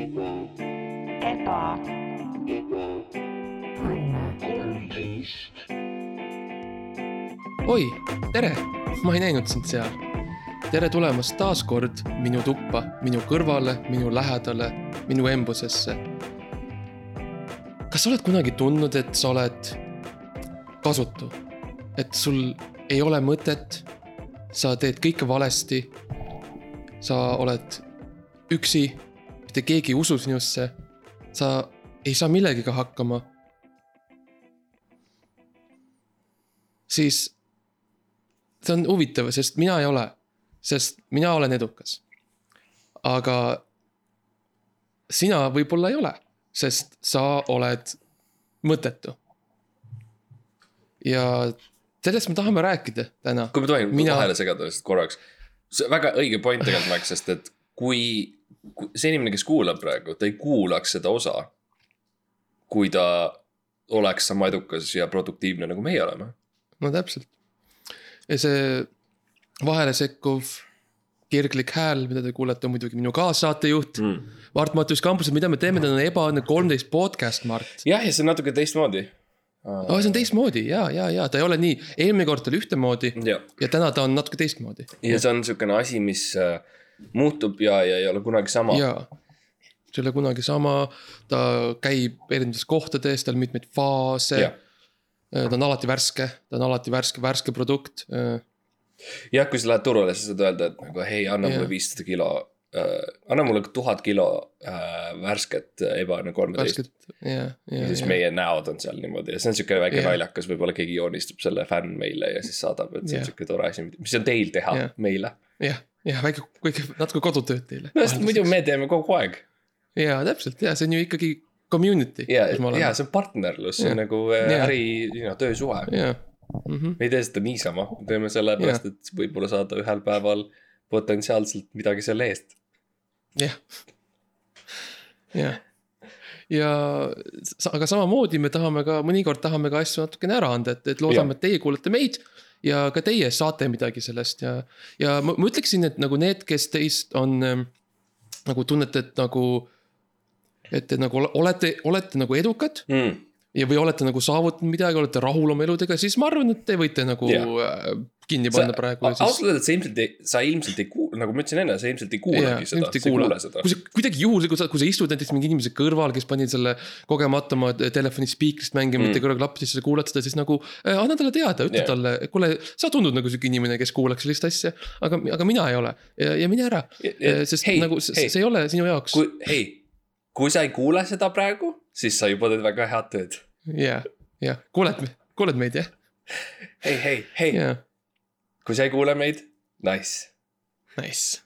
eba, oi, tere, ma ei näinud sind seal. tere tulemast taas kord minu tuppa, minu kõrvale, minu lähedale, minu embusesse. kas sa oled kunagi tundnud, et sa oled kasutu, et sul ei ole mõtet, sa teed kõike valesti, sa oled üksi, mitte keegi ei usu sinusse, sa ei saa millegagi hakkama siis see on huvitav, sest mina ei ole, sest mina olen edukas. aga sina võib-olla ei ole, sest sa oled mõttetu. ja sellest me tahame rääkida täna. kui ma tohin Mina- vahele segada lihtsalt korraks. see väga õige point tegelikult, Max, sest et kui see inimene, kes kuulab praegu, ta ei kuulaks seda osa. kui ta oleks sama edukas ja produktiivne, nagu meie oleme. no täpselt. ja see vahele sekkuv kirglik hääl, mida te kuulete, on muidugi minu kaassaatejuht mm.. Mart Mattius Kampus, mida me teeme, täna on Ebaõnne kolmteist podcast, Mart. jah, ja see on natuke teistmoodi. aa, see on teistmoodi ja, ja, ja ta ei ole nii, eelmine kord oli ühtemoodi ja, ja täna ta on natuke teistmoodi. ja see on niisugune asi, mis äh, muutub ja, ja ei ole kunagi sama. jaa, see ei ole kunagi sama, ta käib erinevates kohtades, tal on mitmeid faase jah, ta on alati värske, ta on alati värske, värske produkt. jah, kui sa lähed turule, siis saad öelda, et nagu hei, anna mulle viissada kilo äh,. anna mulle tuhat kilo äh, värsket ebaõnne kolmeteist. ja, ja, ja siis ja, meie näod on seal niimoodi ja see on siuke väike naljakas, võib-olla keegi joonistab selle fänn meile ja siis saadab, et see on Jah. siuke tore asi, mis on teil teha Jah. meile. jah, jah, väike, väike natuke kodutööd teile. no sest muidu me teeme kogu aeg jaa, täpselt ja see on ju ikkagi community, ja, ja see on partnerlus, see on nagu äh, Jah. äri, töösuhe. jaa, Mhm. me ei tee seda niisama, me teeme sellepärast, et võib-olla saada ühel päeval potentsiaalselt midagi selle eest. jah, jah. ja aga samamoodi me tahame ka, mõnikord tahame ka asju natukene ära anda, et, et loodame, et teie kuulate meid. Ja ka teie saate midagi sellest ja, ja ma, ma ütleksin, et nagu need, kes teist on ähm, nagu tunnete, et nagu. et te nagu ole- olete, olete nagu edukad Mm. ja, või olete nagu saavutanud midagi, olete rahul oma eludega, siis ma arvan, et te võite nagu yeah. Kinni panna praegu ja siis. ausalt öeldes sa ilmselt ei, sa ilmselt ei kuula, nagu ma ütlesin enne, sa ilmselt ei kuulagi seda, sa ei kuule seda. kui sa kuidagi juhuslikult, kui sa istud näiteks mingi inimese kõrval, kes pani selle kogemata oma telefoni spiikrist mängima mm., mitte kõrvaklappidesse, sa kuulad seda, siis nagu äh, anna talle teada, ütle yeah. talle, kuule, sa tundud nagu sihuke inimene, kes kuulaks sellist asja. aga, aga mina ei ole ja, ja mine ära, sest hei, nagu see, hei. see ei ole sinu jaoks. kui, hei, kui sa ei kuule seda praegu, siis sa juba teed väga head tööd. jah, jah, kuuled, kuuled meid jah, hei, hei, hei, jah, kui sa ei kuule meid, nice. nice.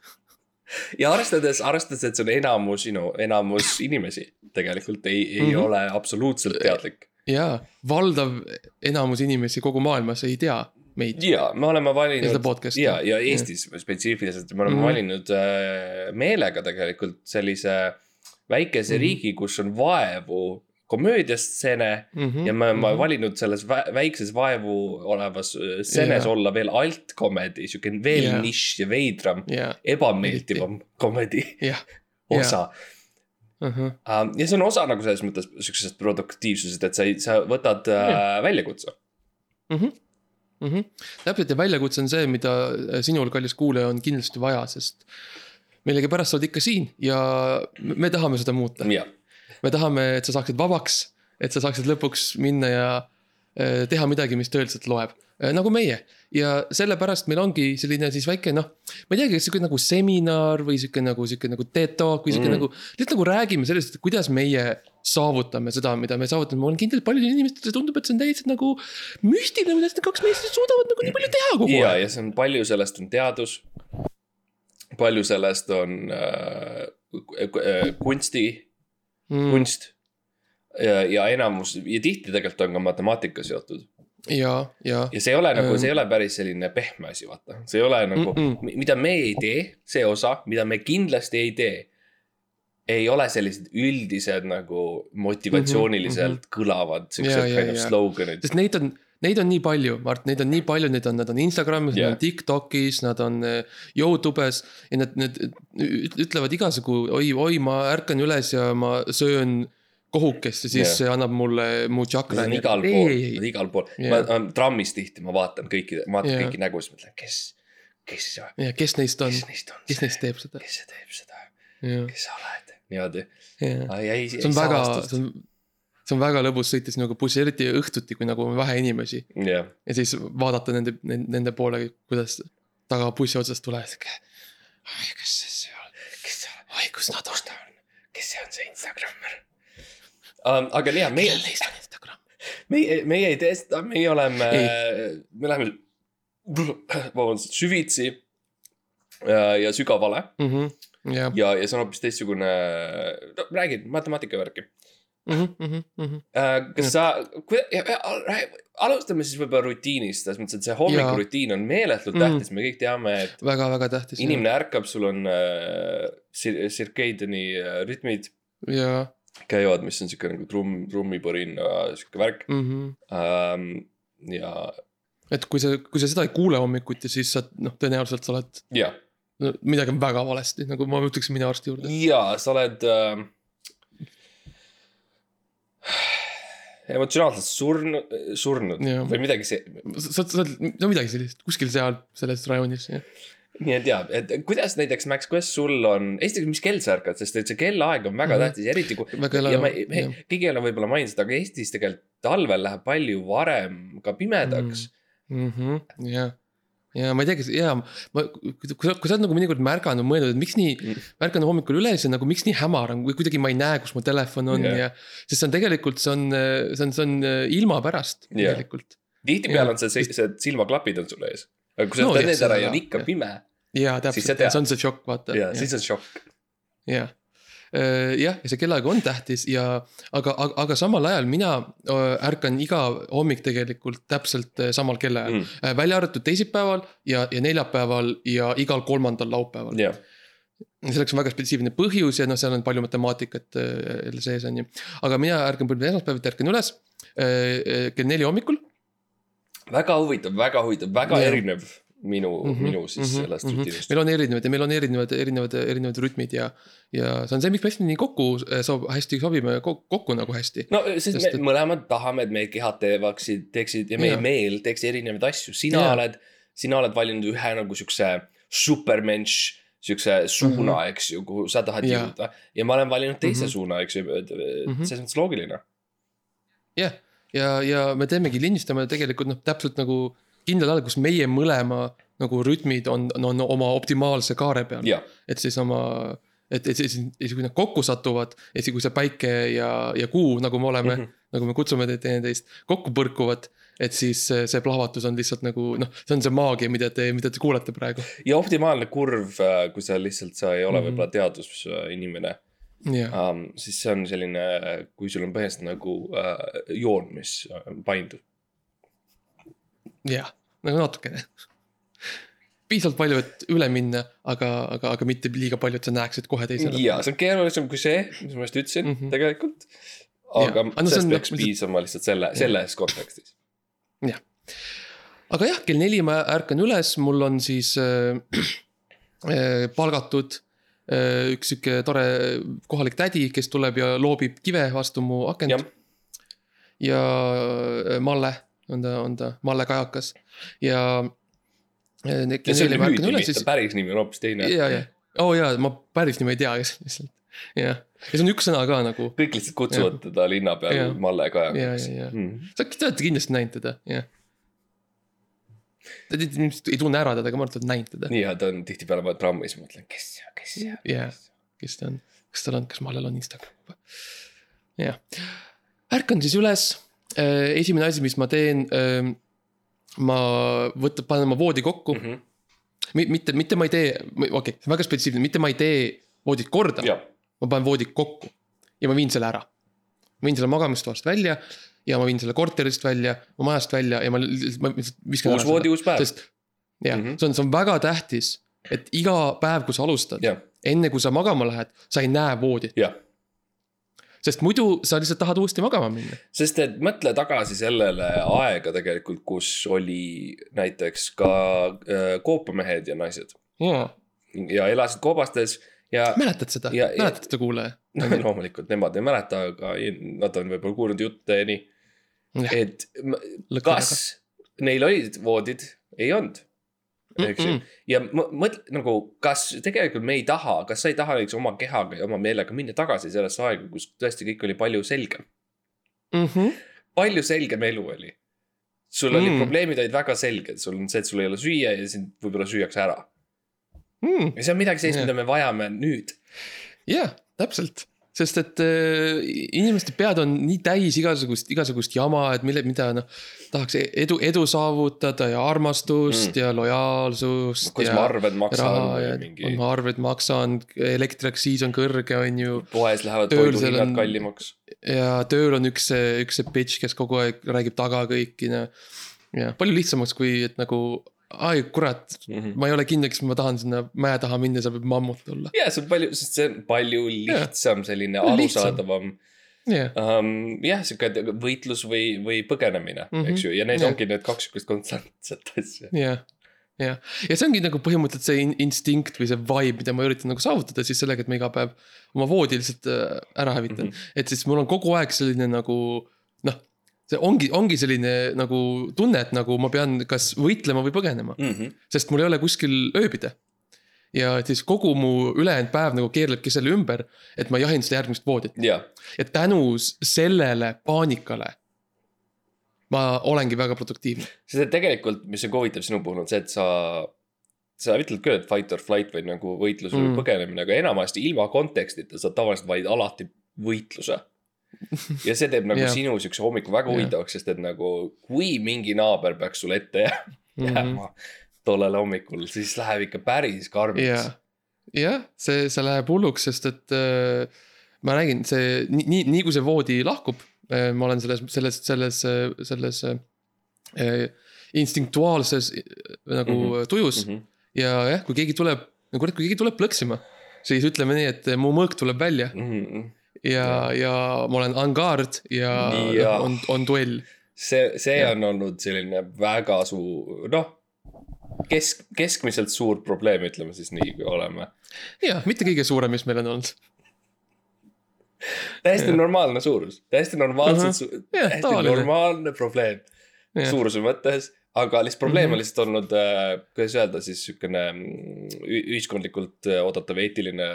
ja arvestades, arvestades, et see on enamus, you know, enamus inimesi tegelikult ei, ei mm. -hmm. ole absoluutselt teadlik. ja valdav enamus inimesi kogu maailmas ei tea meid. ja me oleme Ja valinud ja, ja Eestis spetsiifiliselt me oleme mm. -hmm. valinud äh, meelega tegelikult sellise väikese mm. -hmm. riigi, kus on vaevu komöödiastseene Mm -hmm. ja me oleme valinud selles vä väikses vaevu olevas äh, stsenes Jaa. olla veel alt comedy, sihuke veel Jaa. nišš ja veidram, ja, ebameeldivam comedy jah. osa. ja see on osa nagu selles mõttes siuksest produktiivsusest, et sa sa võtad äh, väljakutse. mm. -hmm. täpselt ja väljakutse on see, mida sinul, kallis kuulaja, on kindlasti vaja, sest millegipärast sa oled ikka siin ja me me tahame seda muuta. ja, me tahame, et sa saaksid vabaks, et sa saaksid lõpuks minna ja eh, teha midagi, mis tõeliselt loeb. nagu meie ja sellepärast meil ongi selline siis väike noh, ma ei teagi, kas sihuke nagu seminar või sihuke nagu sihuke nagu TED Talk või sihuke mm. Nagu. lihtsalt nagu räägime sellest, et kuidas meie saavutame seda, mida me saavutame, ma olen kindel, paljudele inimestele tundub, et see on täitsa nagu müstiline, kuidas need kaks meest suudavad nagu nii palju teha kogu ja, aeg. ja see on palju sellest on teadus. palju sellest on äh, äh, kunsti mm., kunst. ja, ja enamus ja tihti tegelikult on ka matemaatika seotud ja, ja, ja see ei ole nagu, see ei ole päris selline pehme asi, vaata, see ei ole nagu mm. -mm. mida me ei tee, see osa, mida me kindlasti ei tee. ei ole sellised üldised nagu motivatsiooniliselt mm -hmm. kõlavad siuksed kind of slogan'id. sest neid on, neid on nii palju, Mart, neid on nii palju, neid on, nad on Instagramis yeah., nad on Tiktokis, nad on äh, Youtube'is. ja nad, need ütlevad igasugu, oi, oi, ma ärkan üles ja ma söön kohukest ja siis yeah. see annab mulle mu tšakra. igal pool, igal pool yeah., ma trammis tihti, ma vaatan kõiki, ma vaatan yeah. kõiki nägusid, mõtlen, kes, kes. ja kes neist on, kes neist teeb seda. kes see teeb seda, kes sa oled, niimoodi. see on väga, see on see on väga lõbus sõita sinuga bussi, eriti õhtuti, kui nagu on vähe inimesi yeah.. ja siis vaadata nende, nende poole, kuidas taga bussi otsast tulevad, sihuke. kes see seal, kes see, oi kus nad on, kes see on see Instagrammer um,. aga jah, meie. kellel neist on Instagram? meie, meie ei tee seda, meie oleme, me läheme, vabandust, süvitsi ja, ja sügavale mm. -hmm. ja, ja, ja see on hoopis teistsugune, no räägid matemaatika värki mm. -hmm, mm -hmm. kas sa, alustame siis võib-olla rutiinist, selles mõttes, et see hommikurutiin on meeletult tähtis, me kõik teame, et. väga-väga tähtis. inimene ärkab, sul on äh, circadiani äh, rütmid. jaa käivad, mis on sihuke nagu trumm, trummipõrina sihuke värk mm. -hmm. Ähm, ja. et kui sa, kui sa seda ei kuule hommikuti, siis sa noh, tõenäoliselt sa oled. No, midagi on väga valesti, nagu ma ütleksin mine arsti juurde. ja sa oled äh, emotsionaalselt surnud, surnud ja. või midagi see. sa, sa oled, no midagi sellist, kuskil seal selles rajonis, jah. nii et jaa, et kuidas näiteks, Max, kuidas sul on, esiteks, mis kell sa ärkad, sest et see kellaaeg on väga mm -hmm. tähtis, eriti kui. ja ma, me, keegi ei ole võib-olla maininud seda, aga Eestis tegelikult talvel läheb palju varem ka pimedaks mm. -hmm. jah ja ma ei tea, kas ja ma, kui sa, kui sa oled nagu mõnikord märganud, mõelnud, et miks nii mm., ma ärkan hommikul üles ja nagu miks nii hämar on, kui kuidagi ma ei näe, kus mu telefon on yeah. ja. sest see on tegelikult, see on, see on, see on äh, ilma pärast yeah. tegelikult. tihtipeale on see, see, see silmaklapid on sul ees, aga kui sa no, need ära ja on ikka pime. jaa, täpselt, see on see šokk, vaata. jaa, siis on šokk. jah jah, ja see kellaaeg on tähtis ja aga, aga, aga samal ajal mina äh, ärkan iga hommik tegelikult täpselt äh, samal kellaajal mm.. välja arvatud teisipäeval ja, ja neljapäeval ja igal kolmandal laupäeval yeah selleks on väga spetsiifiline põhjus ja noh, seal on palju matemaatikat jälle sees, on ju. aga mina ärkan põhimõtteliselt esmaspäeviti ärkan üles kell neli hommikul. väga huvitav, väga huvitav, väga ja. erinev minu mm, -hmm, minu siis mm -hmm, sellest mm -hmm. rutiinist. meil on erinevad ja meil on erinevad, erinevad, erinevad rütmid ja, ja see on see, miks me hästi nii kokku eh, sob-, hästi sobime kokku, kokku nagu hästi. no sest, sest me et... mõlemad tahame, et meie kehad teevaksid, teeksid ja meie ja. meel teeks erinevaid asju, sina ja. oled, sina oled valinud ühe nagu siukse supermensch siukse suuna mm, -hmm. eks ju, kuhu sa tahad ja. jõuda ja ma olen valinud teise mm -hmm. suuna, eks ju, mhm. selles mõttes loogiline. jah, ja, ja, ja me teemegi, lindistame tegelikult noh, täpselt nagu kindlal ajal, kus meie mõlema nagu rütmid on, on oma optimaalse kaare peal. et siis oma, et, et siis, siis kui nad kokku satuvad, et siis kui see päike ja, ja kuu, nagu me oleme mm, -hmm. nagu me kutsume teineteist, kokku põrkuvad et siis see plahvatus on lihtsalt nagu noh, see on see maagia, mida te, mida te kuulete praegu. ja optimaalne kurv, äh, kui sa lihtsalt, sa ei ole mm -hmm. võib-olla teadusinimene yeah.. Um, siis see on selline, kui sul on põhimõtteliselt nagu uh, joon, mis paindub jah, nagu natukene piisavalt palju, et üle minna, aga, aga, aga mitte liiga palju, et sa näeksid kohe teisele. ja see on keerulisem kui see, mis ma just ütlesin mm -hmm. tegelikult. aga ja. sellest peaks no, piisama lihtsalt selle, selles kontekstis. jah, aga jah, kell neli ma ärkan üles, mul on siis äh, äh, palgatud äh, üks sihuke tore kohalik tädi, kes tuleb ja loobib kive vastu mu akent. ja, ja äh, Malle on ta, on ta, Malle Kajakas ja. siis... päris nimi on hoopis teine. ja, ja, oo oh, jaa, ma päris nime ei tea lihtsalt, jah. ja see on üks sõna ka nagu. kõik lihtsalt kutsuvad ja. teda linna peal ja. Malle Kajakaks. ja, ja, ja mm., sa, te olete kindlasti näinud teda, jah. Te ilmselt ei tunne ära teda, aga ma arvan, et olete näinud teda. nii, ja ta on tihtipeale ma trammis mõtlen, kes see on, kes see on. jah, kes ta on, kas tal on, kas Mallel on Instagram? jah, ärkan siis üles esimene asi, mis ma teen, ähm, ma võtan, panen oma voodi kokku mm. -hmm. mitte, mitte ma ei tee, okei okay,, see on väga spetsiifiline, mitte ma ei tee voodit korda. ma panen voodi kokku ja ma viin selle ära. ma viin selle magamistoast välja ja ma viin selle korterist välja, majast välja ja ma lihtsalt, viskan uus voodi, uus päev. jah mm, -hmm. see on, see on väga tähtis, et iga päev, kui sa alustad, enne kui sa magama lähed, sa ei näe voodit sest muidu sa lihtsalt tahad uuesti magama minna. sest et mõtle tagasi sellele aega tegelikult, kus oli näiteks ka äh, koopamehed ja naised. Jaa, ja elasid koobastes ja mäletad seda, mäletad seda kuulaja? no, loomulikult nemad ei mäleta, aga nad on võib-olla kuulnud jutte ja nii, et kas neil olid voodid, ei olnud, eks ju. ja mõ- mõtle nagu, kas tegelikult me ei taha, kas sa ei taha näiteks oma kehaga ja oma meelega minna tagasi sellesse aega, kus tõesti kõik oli palju selgem, palju selgem elu oli. sul Mm. mm. probleemid olid väga selged, sul on see, et sul ei ole süüa ja sind võib-olla süüakse ära. ja see on midagi sellist yeah., mida me vajame nüüd. jah, täpselt, sest et äh, inimeste pead on nii täis igasugust, igasugust jama, et mille, mida noh. tahaks edu, edu saavutada ja armastust mm. Ja lojaalsust. kuidas ma arved maksan või mingi ma arveid maksan, elektriaktsiis on kõrge, on ju. poes lähevad toiduhinnad kallimaks. ja tööl on üks, üks see bitch, kes kogu aeg räägib taga kõiki, noh. ja palju lihtsamaks, kui et nagu, ai kurat, Mhm. ma ei ole kindel, kas ma tahan sinna mäe taha minna, seal võib mammut olla. ja see on palju, sest see on palju lihtsam, selline Lihtsam. arusaadavam jah, um,. jah, sihuke võitlus või, või põgenemine mm. -hmm. eks ju, ja need Jah. ongi need kaks sihukest konstantset asja. jah, jah, ja see ongi nagu põhimõtteliselt see in- instinkt või see vibe, mida ma üritan nagu saavutada siis sellega, et ma iga päev oma voodi lihtsalt äh, ära hävitan mm. -hmm. et siis mul on kogu aeg selline nagu see ongi, ongi selline nagu tunne, et nagu ma pean kas võitlema või põgenema, Mm -hmm. sest mul ei ole kuskil ööbida. ja siis kogu mu ülejäänud päev nagu keerlebki selle ümber, et ma jahin seda järgmist voodit ja, ja tänu sellele paanikale ma olengi väga produktiivne. sest et tegelikult, mis on ka huvitav sinu puhul on see, et sa. sa ütled küll, et fight or flight või nagu võitlus või Mm. põgenemine, aga enamasti ilma kontekstita sa tavaliselt valid alati võitluse. Ja see teeb nagu yeah. sinu siukse hommiku väga huvitavaks, sest et nagu kui mingi naaber peaks sulle ette Mhm. jääma tollel hommikul, siis läheb ikka päris karmiks jah, jah, see, see läheb hulluks, sest et äh, ma räägin, see nii, nii, nii kui see voodi lahkub äh,, ma olen selles, selles, selles, selles äh, instinktuaalses äh, nagu mm. -hmm. tujus mm mm. -hmm. ja jah, kui keegi tuleb, no kurat, kui keegi tuleb plõksima, siis ütleme nii, et mu mõõk tuleb välja -hmm. ja, ja ma olen en garde ja, Nii, ja ja. on, on duell. see, see Jah. on olnud selline väga suur, noh. kesk, keskmiselt suur probleem, ütleme siis nii, kui oleme. ja mitte kõige suurem, mis meil on olnud. täiesti Jah. normaalne suurus, täiesti normaalselt Ahah. su-, Jah, täiesti tavaline. normaalne probleem suuruse mõttes. Aga lihtsalt probleem on lihtsalt olnud äh,, kuidas öelda siis siukene mm, ühiskondlikult äh, oodatav eetiline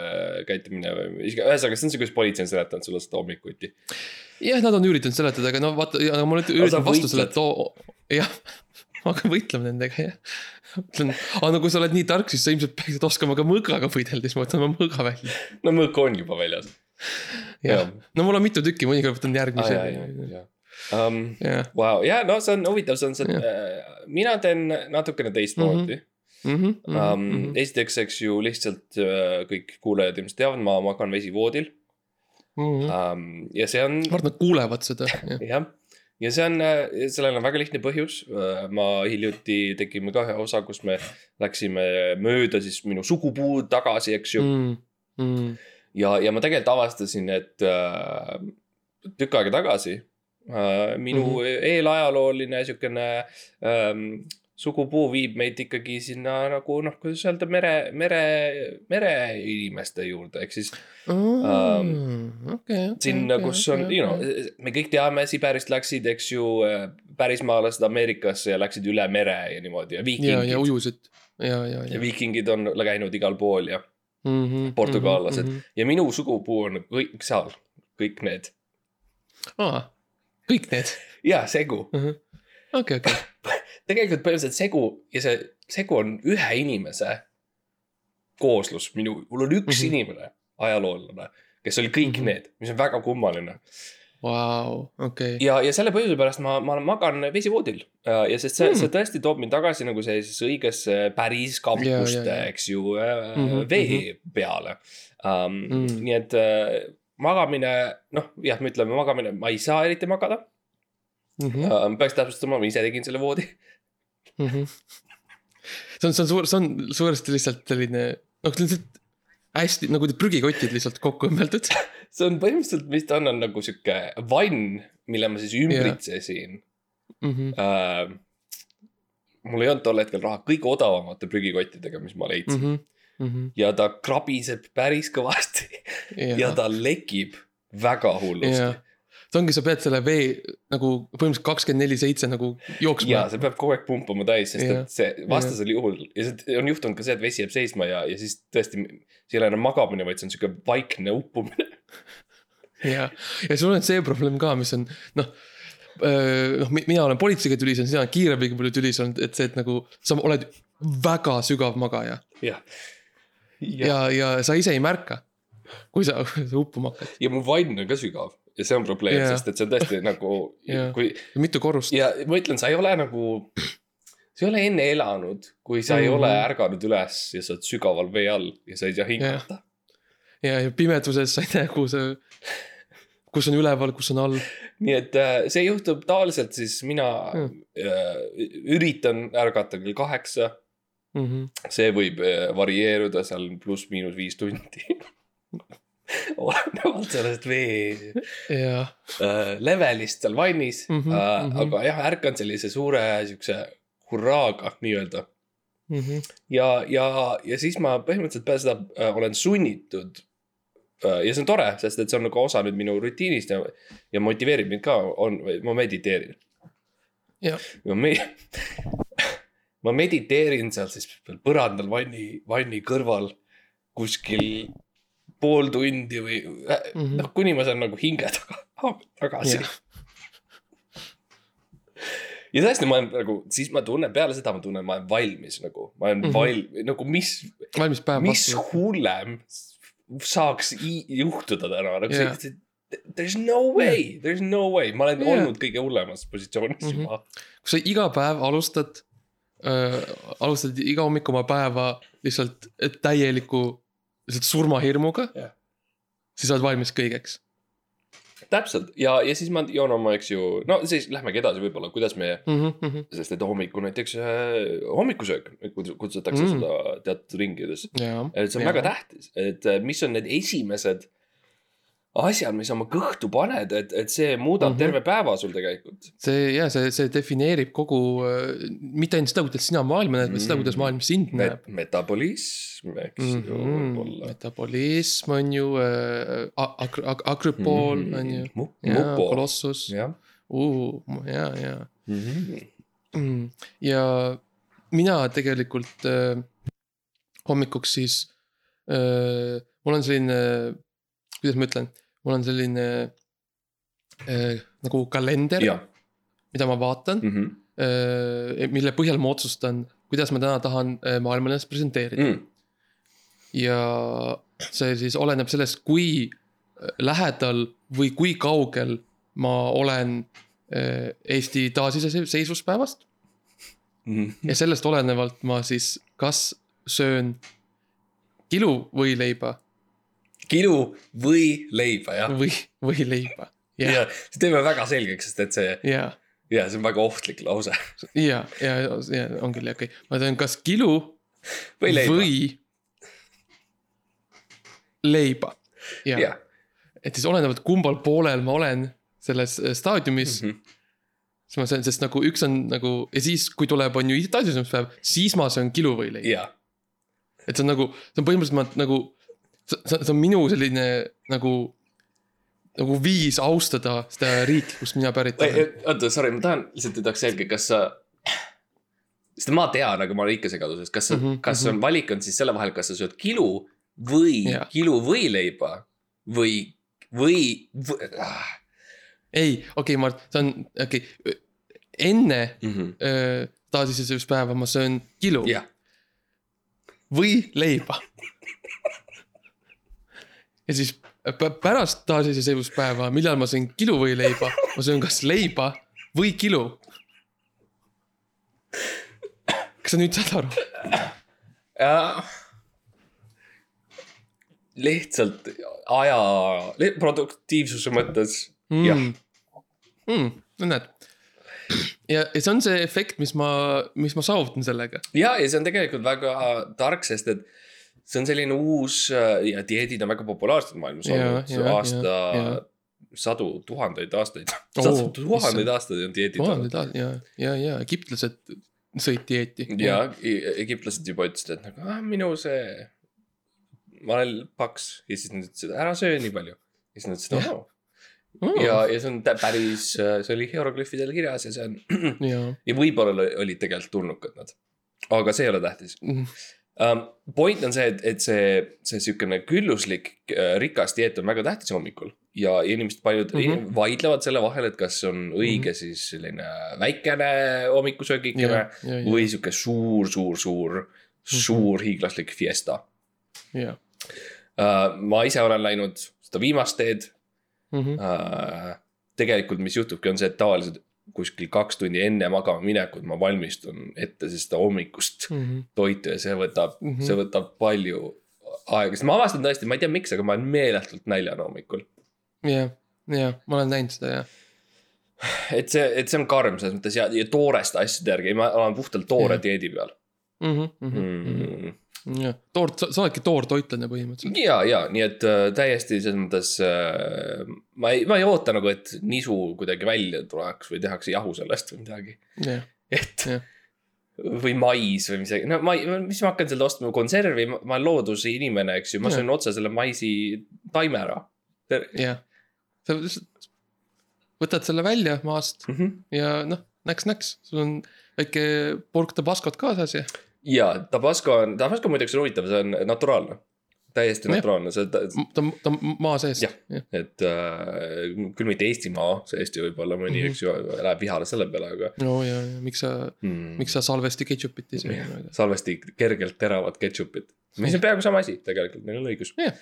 käitumine või ühesõnaga, see on see, kuidas politsei on seletanud sulle seda hommikuti. jah, nad on üritanud seletada, aga no vaata, aga ma nüüd üritan vastu oo, jah, ma hakkan võitlema nendega, jah. ütlen, aga no kui sa oled nii tark, siis sa ilmselt peaksid oskama ka mõõgaga võidelda, siis ma võtan oma mõõga välja. no mõõk on juba väljas. jah Jah., no mul on mitu tükki, mõnikord võtan järgmise. Um, Vau, ja no see on huvitav, see on see, et mina teen natukene teistmoodi mm. Mhm, -hmm. Um, esiteks, eks ju lihtsalt äh, kõik kuulajad ilmselt teavad, ma magan vesivoodil ma um, ja see on, arvan, et nad kuulevad seda, jah. ja see on, sellel on väga lihtne põhjus. ma hiljuti tegime ka ühe osa, kus me läksime mööda siis minu sugupuud tagasi, eks ju mm.. Mm, ja, ja ma tegelikult avastasin, et äh, tükk aega tagasi äh, minu mm. -hmm. eelajalooline siukene ähm, sugupuu viib meid ikkagi sinna nagu noh, kuidas öelda, mere, mere, mereinimeste juurde, ehk siis okei. sinna, kus on, you know, me kõik teame, Siberist läksid, eks ju, pärismaalased Ameerikasse ja läksid üle mere ja niimoodi ja ja, ja viikingid. ujusid ja, ja, ja ja. viikingid on käinud igal pool ja, Mhm, portugaallased. ja minu sugupuu on kõik seal, kõik need. aa, kõik need, ja segu, okei, okei. tegelikult põhimõtteliselt segu ja see segu on ühe inimese kooslus, minu, mul on üks mm Mhm. -hmm. inimene, ajaloolane, kes oli kõik mm Mhm. -hmm. need, mis on väga kummaline. Vau, okei. ja, ja selle põhjuse pärast ma, ma magan vesivoodil ja sest see mm., Mm. see tõesti toob mind tagasi nagu sellisesse õigesse päris kampuste eks ju äh, mm Mhm, -hmm, vee peale um, mm. Mm.. nii et äh, magamine, noh jah, me ütleme magamine, ma ei saa eriti magada Mhm, uh,. peaks täpsustama, ma ise tegin selle voodi. see on, see on suur, see on suuresti lihtsalt selline, noh, lihtsalt hästi nagu need prügikotid lihtsalt kokku õmmeldud. see on põhimõtteliselt, mis ta on, on nagu sihuke vann, mille ma siis ümbritsesin Mhm. äh,. mul ei olnud tol hetkel raha kõige odavamate prügikottidega, mis ma leidsin mm. -hmm. Ja ta krabiseb päris kõvasti ja, ja ta lekib väga hullusti jah, see ongi, sa pead selle vee nagu põhimõtteliselt kakskümmend neli seitse nagu jooksma ja. see peab kogu aeg pumpama täis, sest Jah. et see vastasel juhul ja see on juhtunud ka see, et vesi jääb seisma ja, ja siis tõesti. see ei ole enam magamine, vaid see on sihuke vaikne uppumine. ja, ja sul on see probleem ka, mis on noh. noh, mina olen politseiga tülis olnud, sina oled kiirabiga palju tülis olnud, et see, et nagu sa oled väga sügav magaja jah. Ja, ja, ja sa ise ei märka, kui sa, sa uppuma hakkad. ja mu vann on ka sügav ja see on probleem yeah., sest et see on tõesti nagu kui mitu korrust. ja ma ütlen, sa ei ole nagu, sa ei ole enne elanud, kui sa mm -hmm. ei Mhm. ole ärganud üles ja sa oled sügaval vee all ja sa ei saa hingata. ja, ja pimeduses sa ei tea, kuhu sa, kus on üleval, kus on all. nii et äh, see juhtub tavaliselt siis mina Mm. üritan ärgata kell kaheksa, Mhm. see võib äh, varieeruda seal pluss-miinus viis tundi. olenevalt sellest vee ja, äh, levelist seal vannis mm, -hmm, äh, mhm. aga jah, ärkan sellise suure siukse hurraaga nii-öelda Mhm. ja, ja, ja siis ma põhimõtteliselt peale seda äh, olen sunnitud äh,. ja see on tore, sest et see on nagu osa nüüd minu rutiinist ja, ja motiveerib mind ka, on, ma mediteerin. Jah. ma me-, ma mediteerin seal siis veel põrandal vanni, vanni kõrval kuskil pool tundi või äh, Mhm. noh, kuni ma saan nagu hinge taga, tagasi Jah. ja tõesti, ma olen nagu, siis ma tunnen, peale seda ma tunnen, ma olen valmis nagu, ma olen mm. -hmm. val-, nagu mis, valmis päev mis vastu. hullem saaks juhtuda täna, nagu Jah. see, there is no way, there is no way, ma olen yeah. olnud kõige hullemas positsioonis mm. -hmm. juba. kui sa iga päev alustad äh,, alustad iga hommik oma päeva lihtsalt täieliku, lihtsalt surmahirmuga Jah. siis oled valmis kõigeks. täpselt ja, ja siis ma joon oma, eks ju, no siis lähmegi edasi võib-olla, kuidas me, Mhm, sest et hommikul näiteks äh, hommikusöök kutsutakse mm. Mm. seda teatud ringides jaa. et see on ja. väga tähtis, et äh, mis on need esimesed asjad, mis oma kõhtu paned, et, et see muudab mm Mhm. -hmm. terve päeva sul tegelikult. see ja see, see defineerib kogu, mitte ainult seda, kuidas sina maailma näed, vaid seda, kuidas Mm. maailm sind näeb. metabolism, eks Mm mm ju -hmm. võib-olla. metabolism on ju äh,, agr-, ag-, agrüpool Mhm. on ju. Mm-hmm. ja mupo, kolossus, jah. ja, ja Mhm. mm.. ja mina tegelikult äh, hommikuks siis äh,, mul on selline, kuidas ma ütlen, mul on selline äh, nagu kalender, mida ma vaatan Mhm. äh,, mille põhjal ma otsustan, kuidas ma täna tahan äh, maailmale ennast presenteerida mm.. ja see siis oleneb sellest, kui äh, lähedal või kui kaugel ma olen äh, Eesti taasiseseisvuspäevast Mhm. ja sellest olenevalt ma siis kas söön kilu kilu või leiba, jah. või, või leiba. ja, see teeme väga selgeks, sest et see, ja, ja see on väga ohtlik lause. ja, ja, ja on küll, okei, ma teen kas kilu või leiba. või leiba. ja, et siis olenevalt kumbal poolel ma olen selles äh, staadiumis mm, Mhm. -hmm. siis ma söön, sest nagu üks on nagu ja siis, kui tuleb, on ju taasiseseisvumispäev, siis ma söön kilu võileiba. jah, et see on nagu, see on põhimõtteliselt ma nagu, see, see on minu selline nagu, nagu viis austada seda riiki, kust mina pärit olen. oota, sorry, ma tahan lihtsalt, et oleks selge, kas sa. sest ma tean, aga ma olen ikka segaduses, kas mm, -hmm, kas mhm. on valik on siis selle vahel, kas sa sööd kilu või yeah. kilu või, või, või ah, ei, okei okay,, Mart, see on, okei okay,, enne mm -hmm. taasiseseisvuspäeva ma söön kilu jah, või leiba. Ja siis pä- pärast taasiseseisvuspäeva, millal ma söön kilu või leiba, ma söön kas leiba või kilu. kas sa nüüd saad aru? ja.. lihtsalt aja, produktiivsuse mõttes mm., jah. mm,. no näed. ja, ja see on see efekt, mis ma, mis ma saavutan sellega. ja, ja see on tegelikult väga tark, sest et see on selline uus äh, ja dieedid on väga populaarsed maailmas olnud. aasta sadu tuhandeid aastaid. Oo, sadu tuhandeid aastaid on dieedid olnud. ja, ja, ja egiptlased sõid dieeti. ja e- egiptlased juba ütlesid et nagu ah, minu see ma olen paks. Ja siis nad ütlesid ära söö nii palju. Ja siis nad ütlesid Jah. oh. ja, ja see on päris, see oli hieroglüüfidel kirjas ja see on ja, ja võib-olla oli- olid tegelikult tulnukad nad. aga see ei ole tähtis. Mhm. um,. point on see, et, et see, see sihukene külluslik äh, rikas dieet on väga tähtis hommikul ja inimesed paljud mm. -hmm. vaidlevad selle vahel, et kas on õige mm -hmm. siis selline väikene hommikusöögikene ja, ja, või sihuke suur, suur, suur, suur hiiglaslik fiesta ja, uh,. ma ise olen läinud seda viimast teed ja, uh,. tegelikult, mis juhtubki, on see, et tavaliselt kuskil kaks tundi enne magama minekut ma valmistun ette seda hommikust Mhm. toitu ja see võtab mm. -hmm. see võtab palju aega, sest ma avastan tõesti, ma ei tea, miks, aga ma olen meeletult näljane hommikul. ja, ja ma olen näinud seda ja, et see, et see on karm selles mõttes ja, ja tooreste asjade järgi, ma olen puhtalt toore Jah. dieedi peal mm. mm.. ja toor, sa oledki toortoitlane põhimõtteliselt. ja, ja nii et äh, täiesti selles mõttes äh, ma ei, ma ei oota nagu, et nisu kuidagi välja tuleks või tehakse jahu sellest või midagi, jah, et Jah. või mais või midagi, no ma mis ma hakkan seda ostma, konservi, ma olen looduse inimene, eks ju, ma Jah. söön otse selle maisi taime ära jah. sa lihtsalt võtad selle välja maast mm. -hmm. ja noh, näks-näks, sul on väike purk tabaskot kaasas ja ja Tabasco on, Tabasco muideks on huvitav, see on naturaalne. täiesti Jah. naturaalne, see, ta, ta on maa sees. Jah. et äh, küll mitte Eestimaa seest ju võib-olla mõni mm. -hmm. eks ju, läheb vihale selle peale, aga no ja, ja miks sa, mm. miks sa salvesti ketšupit ei söö? salvesti kergelt teravat ketšupit. Mis on peaaegu sama asi tegelikult, neil on õigus Jah.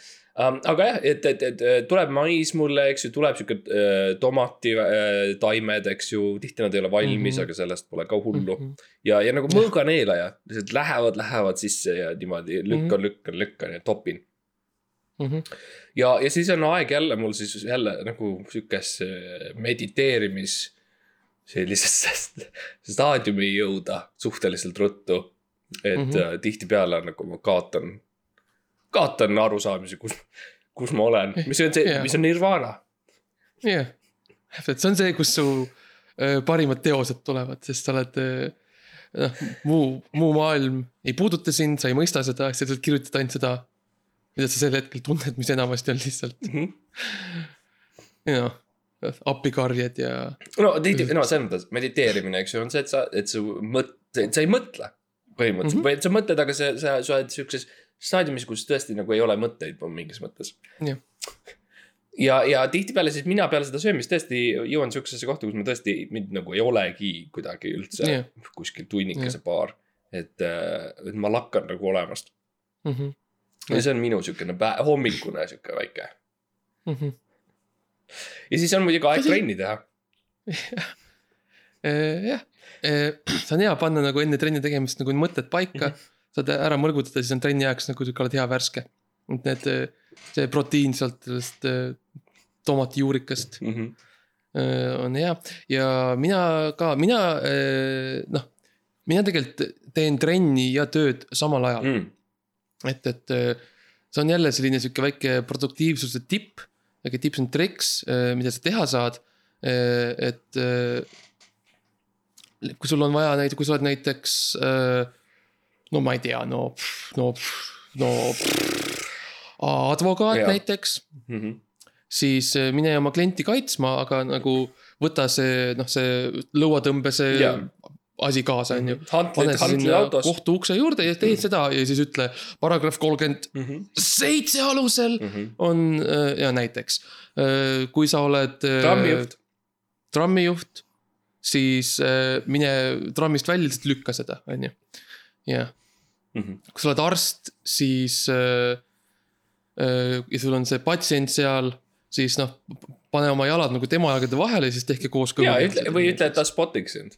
um,. aga jah, et, et, et tuleb mais mulle, eks ju, tuleb sihuke äh, tomati äh, eks ju, tihti nad ei ole valmis mm. -hmm. aga sellest pole ka hullu mm. Mhm. ja, ja nagu mõõganeelaja, lihtsalt lähevad, lähevad sisse ja niimoodi lükkan, lükkan, lükkan ja topin. Mhm. ja, ja siis on aeg jälle mul siis jälle nagu sihukest mediteerimis sellisesse st- staadiumi jõuda suhteliselt ruttu. Et mm. -hmm. tihtipeale nagu ma kaotan, kaotan arusaamise, kus, kus ma olen, mis on see yeah., mis on nirvana. jah, täpselt, see on see, kus su äh, parimad teosed tulevad, sest sa oled äh, noh, muu, muu maailm ei puuduta sind, sa ei mõista seda, sa lihtsalt kirjutad ainult seda, mida sa sel hetkel tunned, mis enamasti on lihtsalt noh, appikarjed ja no tihti, no selles mõttes mediteerimine, eks ju, on see, et sa, et su mõt-, sa ei mõtle. Põhimõtteliselt mm. -hmm. või et sa mõtled, aga sa, sa, sa oled sihukeses staadiumis, kus tõesti nagu ei ole mõtteid mingis mõttes. jah, ja, ja tihtipeale siis mina peale seda söömist tõesti jõuan sihukesesse kohta, kus ma tõesti, mind nagu ei olegi kuidagi üldse yeah. kuskil tunnikese paar. et, et ma lakkan nagu olemast. Mhm. ja see on minu sihukene hommikune sihuke väike. Mhm. ja siis on muidugi aeg trenni teha. jah, see on hea panna nagu enne trenni tegemist nagu mõtted paika, saad ära mõrgutada, siis on trenni ajaks nagu sihuke oled hea värske. et need, see proteiin sealt sellest äh, tomatijuurikast Mm -hmm. äh, on hea ja mina ka, mina äh, noh, mina tegelikult teen trenni ja tööd samal ajal mm., mm. et, et äh, see on jälle selline sihuke väike produktiivsuse tipp, väike tips and tricks, mida sa teha saad. et äh, kui sul on vaja näiteks, kui sa oled näiteks äh, no ma ei tea, no, no, no advokaat Jaa. näiteks, Mm -hmm. siis äh, mine oma klienti kaitsma, aga nagu võta see noh, see lõuatõmbe see Jaa. asi kaasa, on ju. Huntled, pane see sinna kohtu ukse juurde ja teed seda ja siis ütle paragrahv kolmkümmend Mm -hmm. seitse alusel Mm -hmm. on äh, ja näiteks, kui sa oled. trammijuht. trammijuht, siis äh, mine trammist välja, lihtsalt lükka seda, on ju. jah, Mhm. kui sa oled arst, siis äh,. Äh, ja sul on see patsient seal, siis noh, pane oma jalad nagu tema jalgade vahele siis tehke koos. ja ütle või ütle, et ta spotiks sind.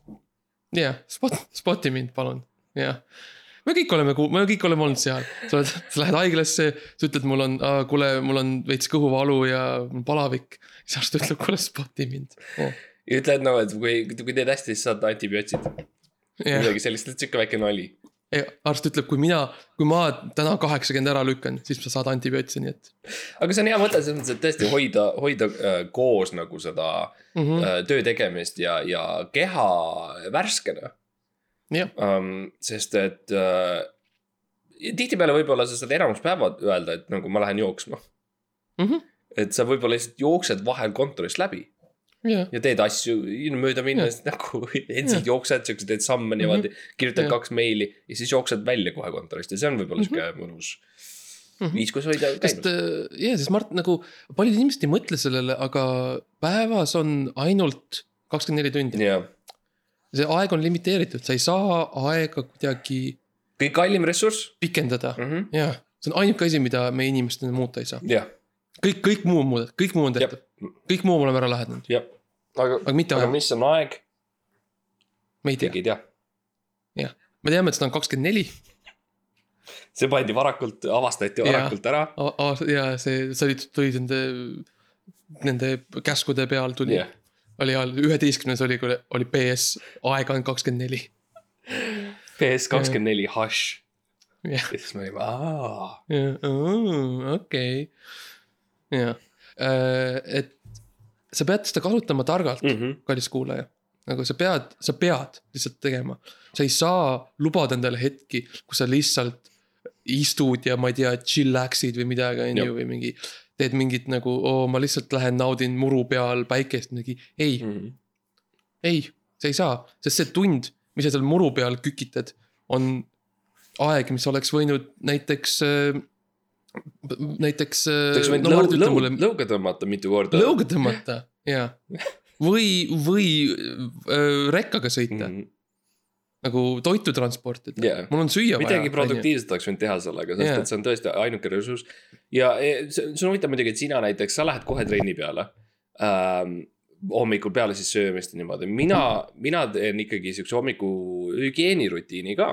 jah, spot, spoti mind, palun, jah. me kõik oleme, me kõik oleme olnud seal, sa oled, sa lähed haiglasse, sa ütled, mul on, kuule, mul on veits kõhuvalu ja palavik. siis arst ütleb, kuule spoti mind oh.. Ja ütle, et noh, et kui, kui teed hästi, siis saad antibiootsid. jah, midagi sellist, et sihuke väike nali. arst ütleb, kui mina, kui ma täna kaheksakümmend ära lükkan, siis sa saad antibiootsi, nii et aga see on hea mõte selles mõttes, et tõesti hoida, hoida äh, koos nagu seda mm. -hmm. äh, töö tegemist ja, ja keha värskena jah, um,. sest et äh, tihtipeale võib-olla sa saad enamus päeva öelda, et nagu ma lähen jooksma. Mhm. et sa võib-olla lihtsalt jooksed vahel kontorist läbi jah, ja teed asju mööda minnes nagu endiselt jooksed, siukse teed samme niimoodi mm, -hmm. kirjutad Jah. kaks meili ja siis jooksed välja kohe kontorist ja see on võib-olla sihuke mõnus Mhm. viis, kuidas hoida käimas. äh, jah, sest Mart nagu paljud inimesed ei mõtle sellele, aga päevas on ainult kakskümmend neli tundi. jah, see aeg on limiteeritud, sa ei saa aega kuidagi kõige kallim ressurss pikendada mm. -hmm. jah, see on ainuke asi, mida me inimestena muuta ei saa. jah, kõik, kõik muu on muudetud, kõik muu on tehtud, kõik muu me oleme ära lahendanud, jah, aga, aga mitte aga aeg, mis on aeg, me ei tea. Keegi, ei tea. me teame, et seda on kakskümmend neli. See pandi varakult, avastati varakult ära. ja see, see oli, tuli nende, nende käskude peal tuli. Jah, oli all, üheteistkümnes oli, oli PS, aega on kakskümmend neli. PS kakskümmend neli hash jah, ja siis me olime, aa. okei, jah, et sa pead seda kasutama targalt mm, Mhm. kallis kuulaja. nagu sa pead, sa pead lihtsalt tegema, sa ei saa lubada endale hetki, kus sa lihtsalt istud ja ma ei tea, chillax'id või midagi, on ju, või mingi. teed mingit nagu, oo, ma lihtsalt lähen naudin muru peal päikest, mingi, ei, Mhm. ei, sa ei saa, sest see tund, mis sa seal muru peal kükitad, on aeg, mis oleks võinud näiteks, näiteks. oleks võinud lõu-, lõu-, lõuga tõmmata mitu korda. lõuga tõmmata ja, või, või öö, rekkaga sõita mm., nagu toitu transportida Jaa. mul on süüa midagi vaja. produktiivset oleks võinud teha sellega, sest Jaa. et see on tõesti ainuke ressurss. ja e, see see on huvitav muidugi, et sina näiteks, sa lähed kohe trenni peale ähm,. hommikul peale siis söömist ja niimoodi, mina, mina teen ikkagi siukse hommiku hügieenirutiini ka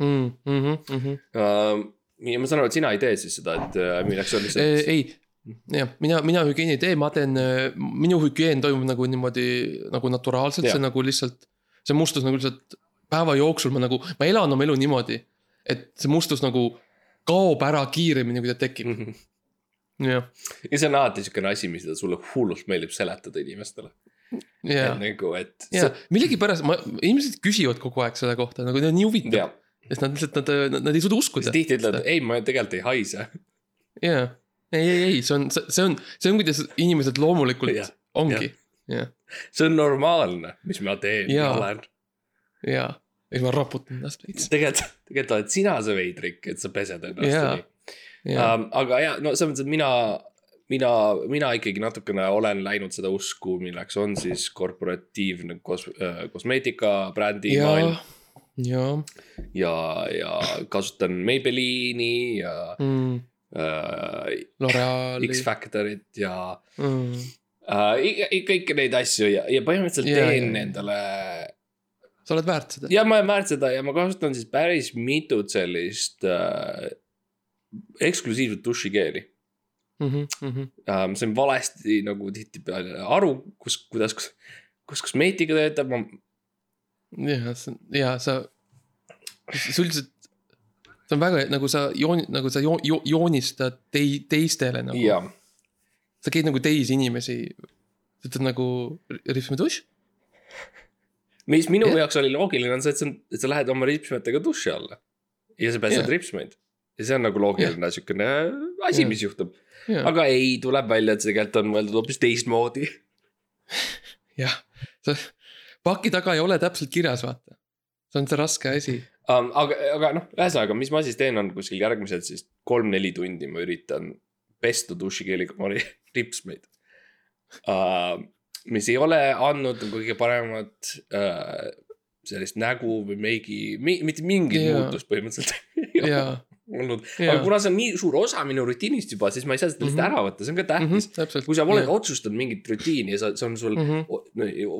mm,. Mm -hmm. ähm,. Ja ma saan aru, et sina ei tee siis seda, et äh, minnakse lihtsalt. ei, jah, mina, mina hügieeni ei tee, ma teen, minu hügieen toimub nagu niimoodi nagu naturaalselt, see nagu lihtsalt. see mustus nagu lihtsalt päeva jooksul ma nagu, ma elan oma elu niimoodi, et see mustus nagu kaob ära kiiremini, kui ta tekib, jah, ja see on alati siukene asi, mida sulle hullult meeldib seletada inimestele. jah. nagu, et. ja millegipärast ma, inimesed küsivad kogu aeg selle kohta nagu need on nii huvitav ja, sest nad lihtsalt, nad, nad, ei suuda uskuda. tihti ütled, ei, ma tegelikult ei haise. jaa, ei, ei, ei, see on, see on, see on, kuidas inimesed loomulikult Jah, ongi, jah, see on normaalne, mis ma teen ja Jaa. olen. jaa. ja siis ma raputan ennast veits, tegelikult, tegelikult oled sina see veidrik, et sa pesed ennast Jaa. nii. jaa, um,. aga ja no selles mõttes, et mina, mina, mina ikkagi natukene olen läinud seda usku, milleks on siis korporatiivne kos-, kosmeetikabrändi maailm jaa ja, ja kasutan Maybellini ja mm,, äh, X-Factorit ja mm, äh, kõiki neid asju ja, ja põhimõtteliselt Jaa, teen jaa. endale sa oled väärt seda, ja ma olen väärt seda ja ma kasutan siis päris mitut sellist äh, eksklusiivset dušikeeli Mhm, mhm. ähm,. see on valesti nagu tihtipeale aru, kus, kuidas, kus, kus kosmeetika töötab, ma jaa, see on, jaa, sa, sa üldiselt see on väga nagu sa joon-, nagu sa jo-, jo-, joonistad tei-, teistele nagu ja, sa käid nagu teisi inimesi, sa ütled nagu rihmadušš, mis minu Jah. jaoks oli loogiline, on see, et sa, et sa lähed oma ripsmetega duši alla. ja sa pesed Jah. ripsmeid. ja see on nagu loogiline siukene asi, Jah. mis juhtub. jaa, aga ei, tuleb välja, et see tegelikult on mõeldud hoopis teistmoodi. jah, sa paki taga ei ole täpselt kirjas, vaata. see on see raske asi, um,. aga, aga noh, ühesõnaga, mis ma siis teen, on kuskil järgmised siis kolm-neli tundi ma üritan pesta dušikeeliga oma ri- ripsmeid uh,. mis ei ole andnud kõige paremat uh, sellist nägu või meigi mi,, mitte mingit Jaa. muutust põhimõtteliselt jaa, olnud. Jaa. aga kuna see on nii suur osa minu rutiinist juba, siis ma ei saa seda lihtsalt Mhm. ära võtta, see on ka tähtis. täpselt. kui sa oled otsustanud mingit rutiini ja sa, see on sul Mhm. o-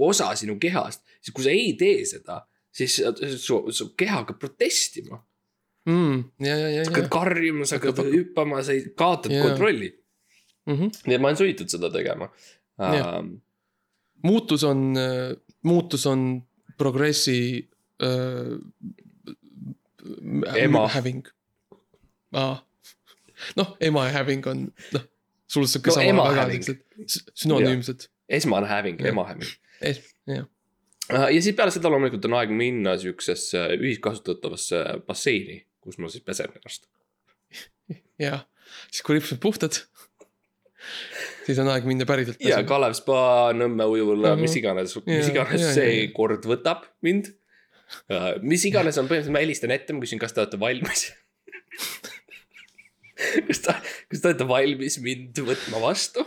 osa sinu kehast, siis kui sa ei tee seda, siis su, su keha hakkab protestima. mm,. ja, ja, ja, sa hakkad karjuma, sa hakkad hüppama, sa ei- kaotad Jaa. kontrolli. Mhm. nii et ma olen sunnitud seda tegema Jah. um,. muutus on, muutus on progressi öö, Ema. Having. noh, ema ja having on noh, sul sihuke No sama väga siuksed sünonüümsed. esmane häving, Jah. ema häving. jah, ja siis peale seda loomulikult on aeg minna siuksesse ühiskasutatavasse basseini, kus ma siis pesen ennast. ja siis kui ripsmed puhtad, siis on aeg minna päriselt ja pesema. Kalev spa, Nõmme ujula, Mhm. mis iganes, mis iganes jaa, see jaa. kord võtab mind. mis iganes on põhimõtteliselt, ma helistan ette, ma küsin, kas te olete valmis. kas ta, kas te olete valmis mind võtma vastu.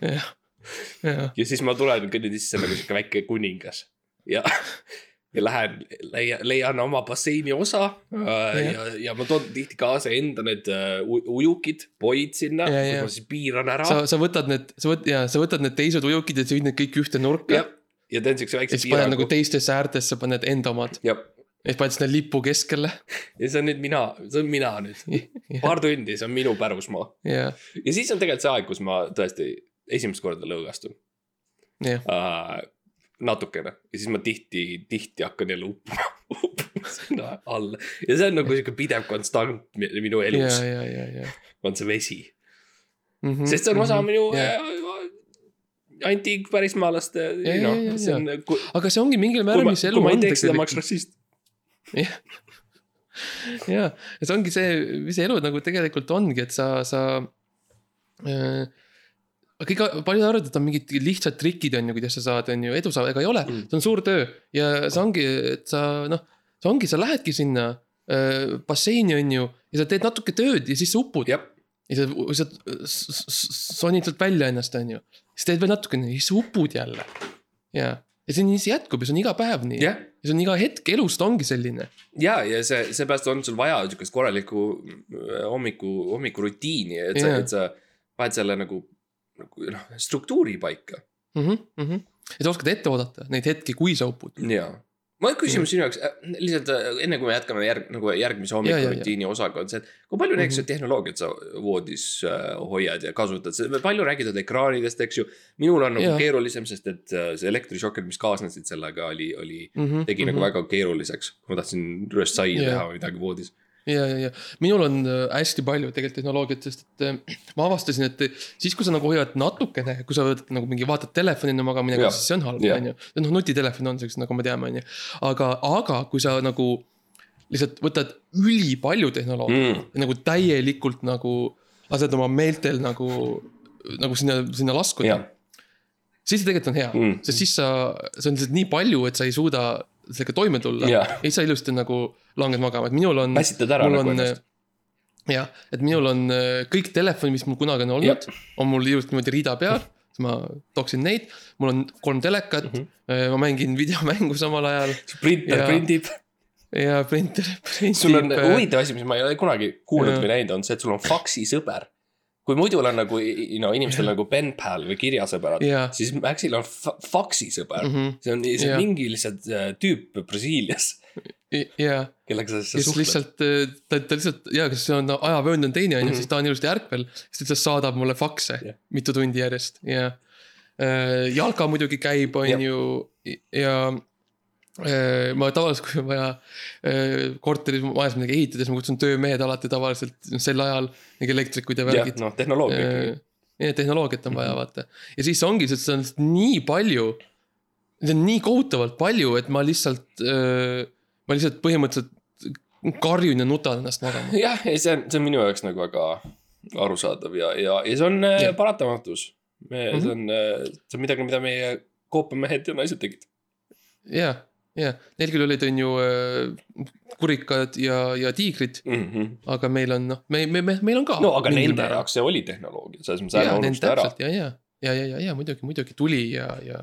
Jah, jah, ja siis ma tulen kõnnin sisse nagu sihuke väike kuningas. Ja, ja lähen, leian, leian oma basseini osa ja, ja, ja ma toon tihti kaasa enda need äh, u- ujukid, poid sinna, kus ma siis piiran ära. sa, sa võtad need, sa võt- ja sa võtad need teised ujukid ja sa viid need kõik ühte nurka. Ja teen siukse ja väikse siis paned nagu piirangu. teistesse äärtesse, paned enda omad. Jah, ja siis paned sinna lipu keskele. ja see on nüüd mina, see on mina nüüd. paar tundi, see on minu pärusmaa. ja, ja siis on tegelikult see aeg, kus ma tõesti esimest korda lõõgastun jah, uh,. natukene ja siis ma tihti, tihti hakkan jälle uppuma, uppuma sinna alla ja see on nagu sihuke pidev konstant mi- minu elus, ja, ja, ja. on see vesi. sest see on osa minu ja. äh, antiikpärismaalaste, noh see on, kui aga see ongi mingil määral, mis elu kui ma ei on teeks seda, ma oleks rassist. jah, ja see ongi see, mis elu nagu tegelikult ongi, et sa, sa äh,. kõik, paljud arvavad, et on mingid lihtsad trikid on ju, kuidas sa saad, on ju edu saada, ega ei ole Mm. see on suur töö ja see ongi, et sa noh, see ongi, sa lähedki sinna äh, basseini on ju ja sa teed natuke tööd ja siis sa upud ja sa, sa sonid sealt välja ennast, on ju. siis teed veel natukene ja siis upud jälle. ja, ja see nii, see jätkub ja see on iga päev nii. jah ja see on iga hetk elust ongi selline. ja, ja see, seepärast on sul vaja sihukest korralikku äh, hommiku, hommikurutiini, et sa Jaa., et sa paned selle nagu, nagu noh, struktuuri paika. mm. -hmm, mm -hmm. ja sa oskad ette oodata neid hetki, kui sa upud. jaa. Mul on küsimus sinu jaoks, lihtsalt äh, enne kui me jätkame järg-, nagu järgmise Ja, ja, ja. hommikurutiini osaga on see, et kui palju näiteks Mhm. tehnoloogiat sa voodis äh, hoiad ja kasutad, palju räägitud ekraanidest, eks ju. minul on nagu Jaa. keerulisem, sest et äh, see elektrišokid, mis kaasnesid sellega, oli, oli, Mm -hmm, tegi nagu väga keeruliseks. ma tahtsin rööst saia teha või midagi voodis. ja, ja, ja minul on äh, hästi palju tegelikult tehnoloogiat, sest et äh, ma avastasin, et siis, kui sa nagu hoiad natukene, kui sa võtad nagu mingi vaatad telefoni enne minekut, siis see on halb, on ju. noh, nutitelefon on siuksed, nagu me teame, on ju. aga, aga kui sa nagu lihtsalt võtad ülipalju tehnoloogiat Mm. nagu täielikult nagu lased oma meeltel nagu, nagu sinna, sinna laskuda siis see tegelikult on hea mm., sest siis sa, see on lihtsalt nii palju, et sa ei suuda sellega toime tulla Jaa. ja siis sa ilusti nagu langed magama, et minul on. Pässitad ära nagu on, ennast. jah, et minul on äh, kõik telefonid, mis mul kunagi on olnud, on mul ilusti niimoodi riida peal, siis ma toksin neid, mul on kolm telekat mm. -hmm. ma mängin videomängu samal ajal printer Jaa. prindib. ja printer, printib. sul on huvitav asi, mis ma ei ole kunagi kuulnud Jaa. või näinud, on see, et sul on faksi sõber. Kui muidu on nagu no inimestel nagu pen pal või kirjasõbrad Jaa., siis Maxil on fa faksi sõber mm. -hmm. see on, see on mingi lihtsalt äh, tüüp Brasiilias, ja, kellega sa siis kes suhtled. lihtsalt, ta, ta lihtsalt ja kes on ajavöönd on teine on ju, Mhm. siis ta on ilusti ärkvel, siis ta lihtsalt saadab mulle fakse Jah. mitu tundi järjest ja. jalka muidugi käib, on ju ja äh, ma tavaliselt, kui on vaja äh, korteris, majas midagi ehitada, siis ma kutsun töömehed alati tavaliselt sel ajal, mingi elektrikud ja jah, värgid. noh, tehnoloogia ikkagi. ja tehnoloogiat on Mhm. vaja vaata ja siis ongi, sest see on nii palju. see on nii kohutavalt palju, et ma lihtsalt, ma lihtsalt põhimõtteliselt karjun ja nutan ennast magama. jah, ja see on, see on minu jaoks nagu väga arusaadav ja, ja, ja see on äh, Jah. paratamatus. me, Mhm. see on, see on midagi, mida meie koopamehed ja naised tegid. ja, ja neil küll olid, on ju äh, kurikad ja, ja tiigrid, Mm -hmm. aga meil on noh, me, me, me, meil on ka. no aga nende. jaoks see oli tehnoloogia, selles mõttes nende unusta ära. ja, ja, ja, ja, ja, ja muidugi, muidugi tuli ja, ja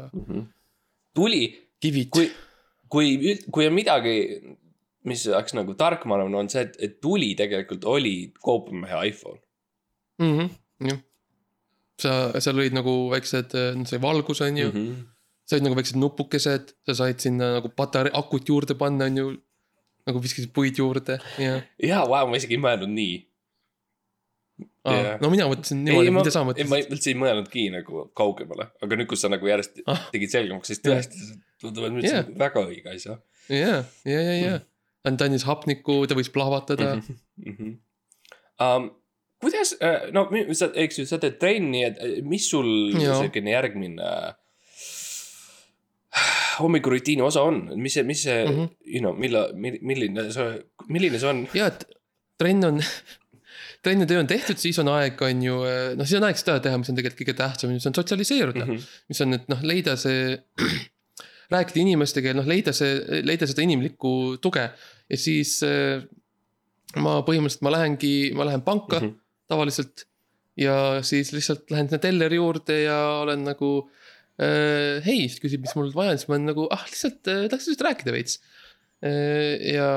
tuli, kivid. kui, kui, kui on midagi, mis oleks nagu tark, ma arvan, on see, et, et tuli tegelikult oli koopamehe iPhone. mm. -hmm, jah, sa, seal olid nagu väiksed, see valgus on ju mm. -hmm. Said nagu väiksed nupukesed, sa said sinna nagu patarei, akut juurde panna, on ju. nagu viskasid puid juurde ja jaa, vau, ma isegi ei mõelnud nii. ah, Jah. no mina mõtlesin niimoodi, ma mida sa, ma mõtlesid. üldse ei mõelnudki nagu kaugemale, aga nüüd, kus sa nagu järjest Ah. tegid selgemaks, siis tõesti, tundub, et ma ütlesin väga õige asja. ja, ja, ja, ja, ta andis hapnikku, ta võis plahvatada mm. mm. -hmm. Um, kuidas, no mi- sa, eks ju, sa teed trenni, et mis sul selline järgmine hommikurutiini osa on, mis see, mis see mm. -hmm. you know, mille, milline see, milline see on? ja, et trenn on, trenn ja töö on tehtud, siis on aeg, on ju, noh, siis on aeg seda teha, mis on tegelikult kõige tähtsam, mis on sotsialiseeruda mm. -hmm. mis on, et noh, leida see, rääkida inimestega ja noh, leida see, leida seda inimlikku tuge ja siis äh, ma põhimõtteliselt, ma lähengi, ma lähen panka mm. -hmm. tavaliselt ja siis lihtsalt lähen sinna telleri juurde ja olen nagu äh, hei, siis küsib, mis mul vaja on, siis ma olen nagu ah lihtsalt äh, tahaks lihtsalt rääkida veits äh,. ja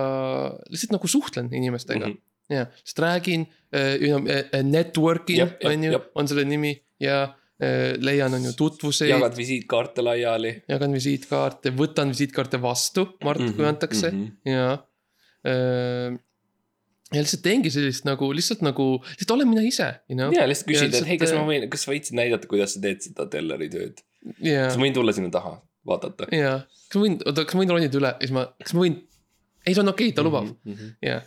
lihtsalt nagu suhtlen inimestega mm, Mhm. -hmm. ja lihtsalt räägin äh,, äh, networking Jep, jep, on ju on selle nimi ja äh, leian, on ju tutvuseid, jagad visiitkaarte laiali. jagan visiitkaarte, võtan visiitkaarte vastu, Mart mm, -hmm. kui antakse mm -hmm. ja äh, ja lihtsalt teengi sellist nagu lihtsalt nagu, lihtsalt olen mina ise, you know. ja lihtsalt küsid, et hei, kas ma äh, võin, kas võiksid näidata, kuidas sa teed seda telleri tööd? Ja kas, ma võin tulla sinna taha, vaadata? ja, kas ma võin, oota, kas ma võin ronida üle ja siis ma, kas ma võin, ei, see on okei okay,, ta lubab mm, mm. -hmm. -hmm. ja.